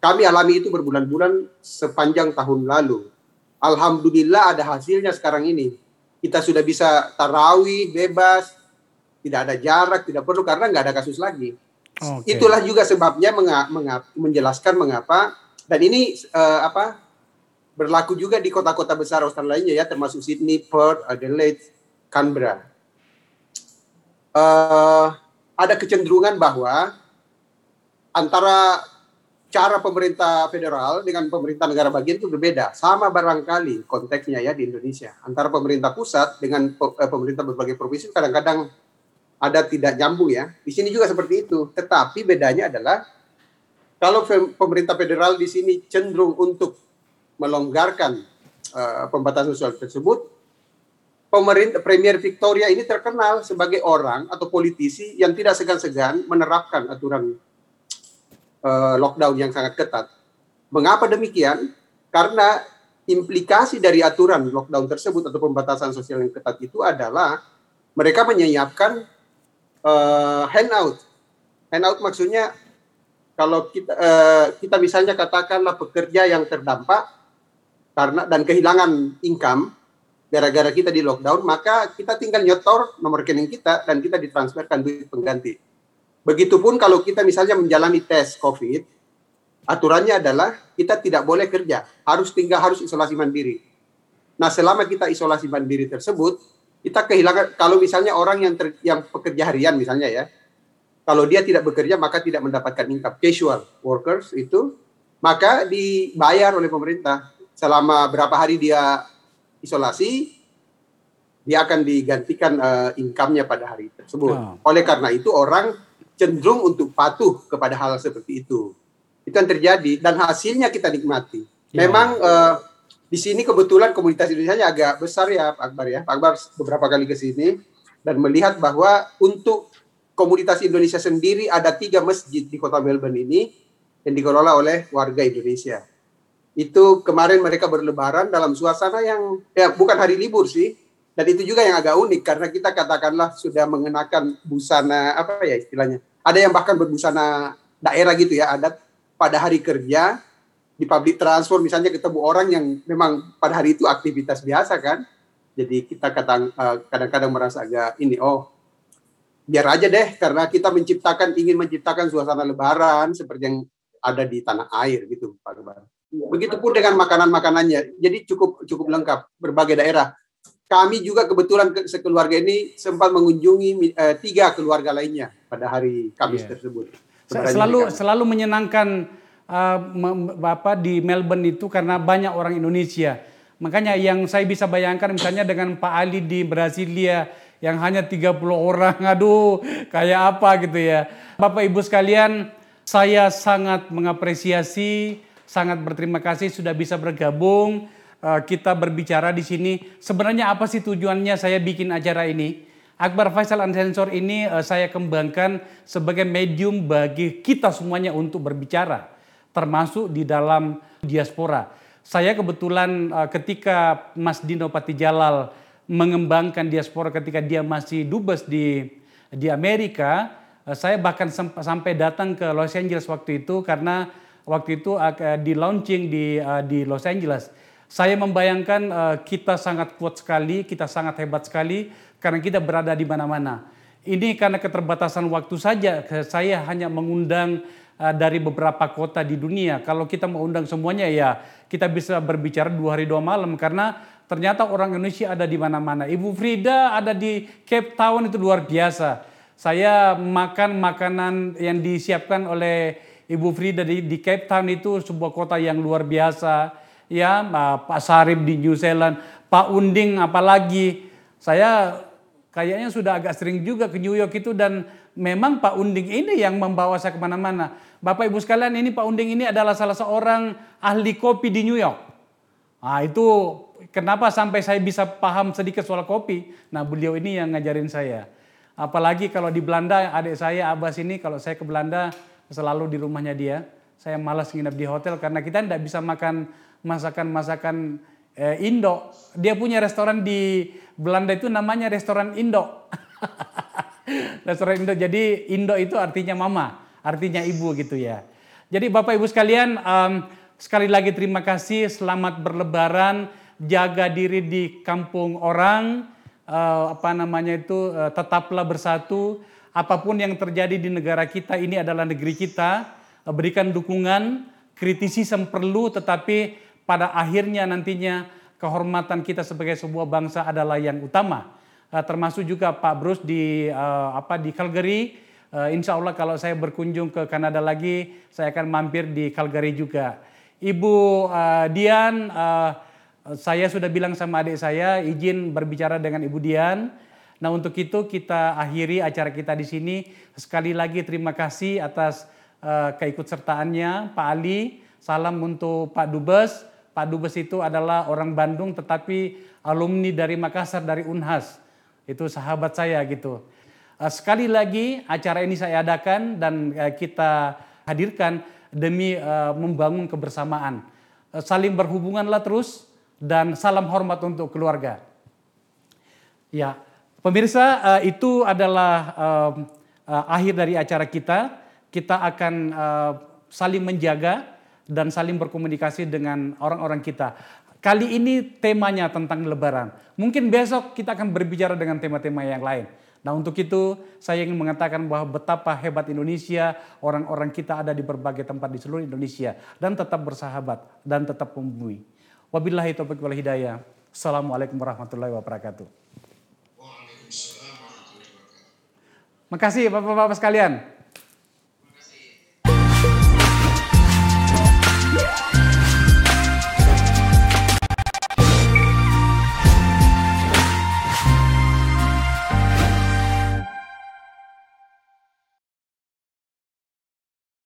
Kami alami itu berbulan-bulan sepanjang tahun lalu. Alhamdulillah ada hasilnya sekarang ini. Kita sudah bisa tarawih bebas, tidak ada jarak, tidak perlu karena nggak ada kasus lagi. Okay. Itulah juga sebabnya menga menga menjelaskan mengapa dan ini uh, apa berlaku juga di kota-kota besar Australia lainnya ya termasuk Sydney, Perth, Adelaide, Canberra uh, ada kecenderungan bahwa antara cara pemerintah federal dengan pemerintah negara bagian itu berbeda. Sama barangkali konteksnya ya di Indonesia. Antara pemerintah pusat dengan eh, pemerintah berbagai provinsi kadang-kadang ada tidak nyambung ya. Di sini juga seperti itu. Tetapi bedanya adalah kalau pemerintah federal di sini cenderung untuk melonggarkan uh, pembatasan sosial tersebut, pemerintah Premier Victoria ini terkenal sebagai orang atau politisi yang tidak segan-segan menerapkan aturan uh, lockdown yang sangat ketat. Mengapa demikian? Karena implikasi dari aturan lockdown tersebut atau pembatasan sosial yang ketat itu adalah mereka menyiapkan uh, handout. Handout maksudnya kalau kita uh, kita misalnya katakanlah pekerja yang terdampak karena dan kehilangan income gara-gara kita di lockdown, maka kita tinggal nyetor nomor rekening kita dan kita ditransferkan duit pengganti. Begitupun kalau kita misalnya menjalani tes COVID, aturannya adalah kita tidak boleh kerja, harus tinggal harus isolasi mandiri. Nah, selama kita isolasi mandiri tersebut, kita kehilangan kalau misalnya orang yang ter, yang pekerja harian misalnya ya, kalau dia tidak bekerja maka tidak mendapatkan income casual workers itu maka dibayar oleh pemerintah selama berapa hari dia isolasi, dia akan digantikan uh, income-nya pada hari tersebut. Oh. Oleh karena itu orang cenderung untuk patuh kepada hal seperti itu. Itu yang terjadi dan hasilnya kita nikmati. Yeah. Memang uh, di sini kebetulan komunitas Indonesia agak besar ya Pak Akbar ya. Pak Akbar beberapa kali ke sini dan melihat bahwa untuk komunitas Indonesia sendiri ada tiga masjid di kota Melbourne ini yang dikelola oleh warga Indonesia itu kemarin mereka berlebaran dalam suasana yang ya bukan hari libur sih. Dan itu juga yang agak unik karena kita katakanlah sudah mengenakan busana apa ya istilahnya ada yang bahkan berbusana daerah gitu ya adat. Pada hari kerja di public transport misalnya ketemu orang yang memang pada hari itu aktivitas biasa kan. Jadi kita eh, kadang-kadang merasa agak ini oh biar aja deh karena kita menciptakan ingin menciptakan suasana lebaran seperti yang ada di tanah air gitu Pak Lebaran. Iya. Begitupun dengan makanan-makanannya. Jadi cukup cukup lengkap berbagai daerah. Kami juga kebetulan sekeluarga ini sempat mengunjungi uh, tiga keluarga lainnya pada hari Kamis yeah. tersebut. Selalu selalu menyenangkan uh, Bapak di Melbourne itu karena banyak orang Indonesia. Makanya yang saya bisa bayangkan misalnya dengan Pak Ali di Brasilia yang hanya 30 orang, <laughs> aduh kayak apa gitu ya. Bapak Ibu sekalian, saya sangat mengapresiasi sangat berterima kasih sudah bisa bergabung. Uh, kita berbicara di sini. Sebenarnya apa sih tujuannya saya bikin acara ini? Akbar Faisal Unsensor ini uh, saya kembangkan sebagai medium bagi kita semuanya untuk berbicara, termasuk di dalam diaspora. Saya kebetulan uh, ketika Mas Dino Patijalal mengembangkan diaspora ketika dia masih dubes di di Amerika, saya bahkan sampai datang ke Los Angeles waktu itu karena waktu itu uh, di launching di uh, di Los Angeles. Saya membayangkan uh, kita sangat kuat sekali, kita sangat hebat sekali karena kita berada di mana-mana. Ini karena keterbatasan waktu saja, saya hanya mengundang dari beberapa kota di dunia. Kalau kita mau undang semuanya ya kita bisa berbicara dua hari dua malam karena ternyata orang Indonesia ada di mana-mana. Ibu Frida ada di Cape Town itu luar biasa. Saya makan makanan yang disiapkan oleh Ibu Frida di, di Cape Town itu sebuah kota yang luar biasa. Ya, Pak Sarip di New Zealand, Pak Unding apalagi. Saya kayaknya sudah agak sering juga ke New York itu dan memang Pak Unding ini yang membawa saya ke mana-mana. Bapak Ibu sekalian ini Pak Unding ini adalah salah seorang ahli kopi di New York. Nah itu kenapa sampai saya bisa paham sedikit soal kopi. Nah beliau ini yang ngajarin saya. Apalagi kalau di Belanda adik saya Abbas ini kalau saya ke Belanda selalu di rumahnya dia. Saya malas nginep di hotel karena kita tidak bisa makan masakan-masakan eh, Indo. Dia punya restoran di Belanda itu namanya restoran Indo. <laughs> restoran Indo. Jadi Indo itu artinya mama, artinya ibu gitu ya. Jadi Bapak Ibu sekalian, um, sekali lagi terima kasih, selamat berlebaran, jaga diri di kampung orang, uh, apa namanya itu, uh, tetaplah bersatu. Apa pun yang terjadi di negara kita, ini adalah negeri kita. Berikan dukungan, kritisi perlu, tetapi pada akhirnya nantinya kehormatan kita sebagai sebuah bangsa adalah yang utama. Uh, termasuk juga Pak Bruce di uh, apa di Calgary. Uh, insya Allah kalau saya berkunjung ke Kanada lagi, saya akan mampir di Calgary juga. Ibu Dian, saya sudah bilang sama adik saya izin berbicara dengan Ibu Dian. Nah untuk itu kita akhiri acara kita di sini. Sekali lagi terima kasih atas uh, keikutsertaannya Pak Ali. Salam untuk Pak Dubes. Pak Dubes itu adalah orang Bandung tetapi alumni dari Makassar dari Unhas. Itu sahabat saya gitu. Eh, sekali lagi acara ini saya adakan dan eh, kita hadirkan demi membangun kebersamaan. Saling berhubunganlah terus dan salam hormat untuk keluarga. Ya, pemirsa itu adalah akhir dari acara kita. Kita akan saling menjaga dan saling berkomunikasi dengan orang-orang kita. Kali ini temanya tentang lebaran. Mungkin besok kita akan berbicara dengan tema-tema yang lain. Nah untuk itu saya ingin mengatakan bahwa betapa hebat Indonesia, orang-orang kita ada di berbagai tempat di seluruh Indonesia. Dan tetap bersahabat dan tetap membumi. Wabillahi taufiq wal hidayah. Assalamualaikum warahmatullahi wabarakatuh. Makasih Bapak-Bapak sekalian.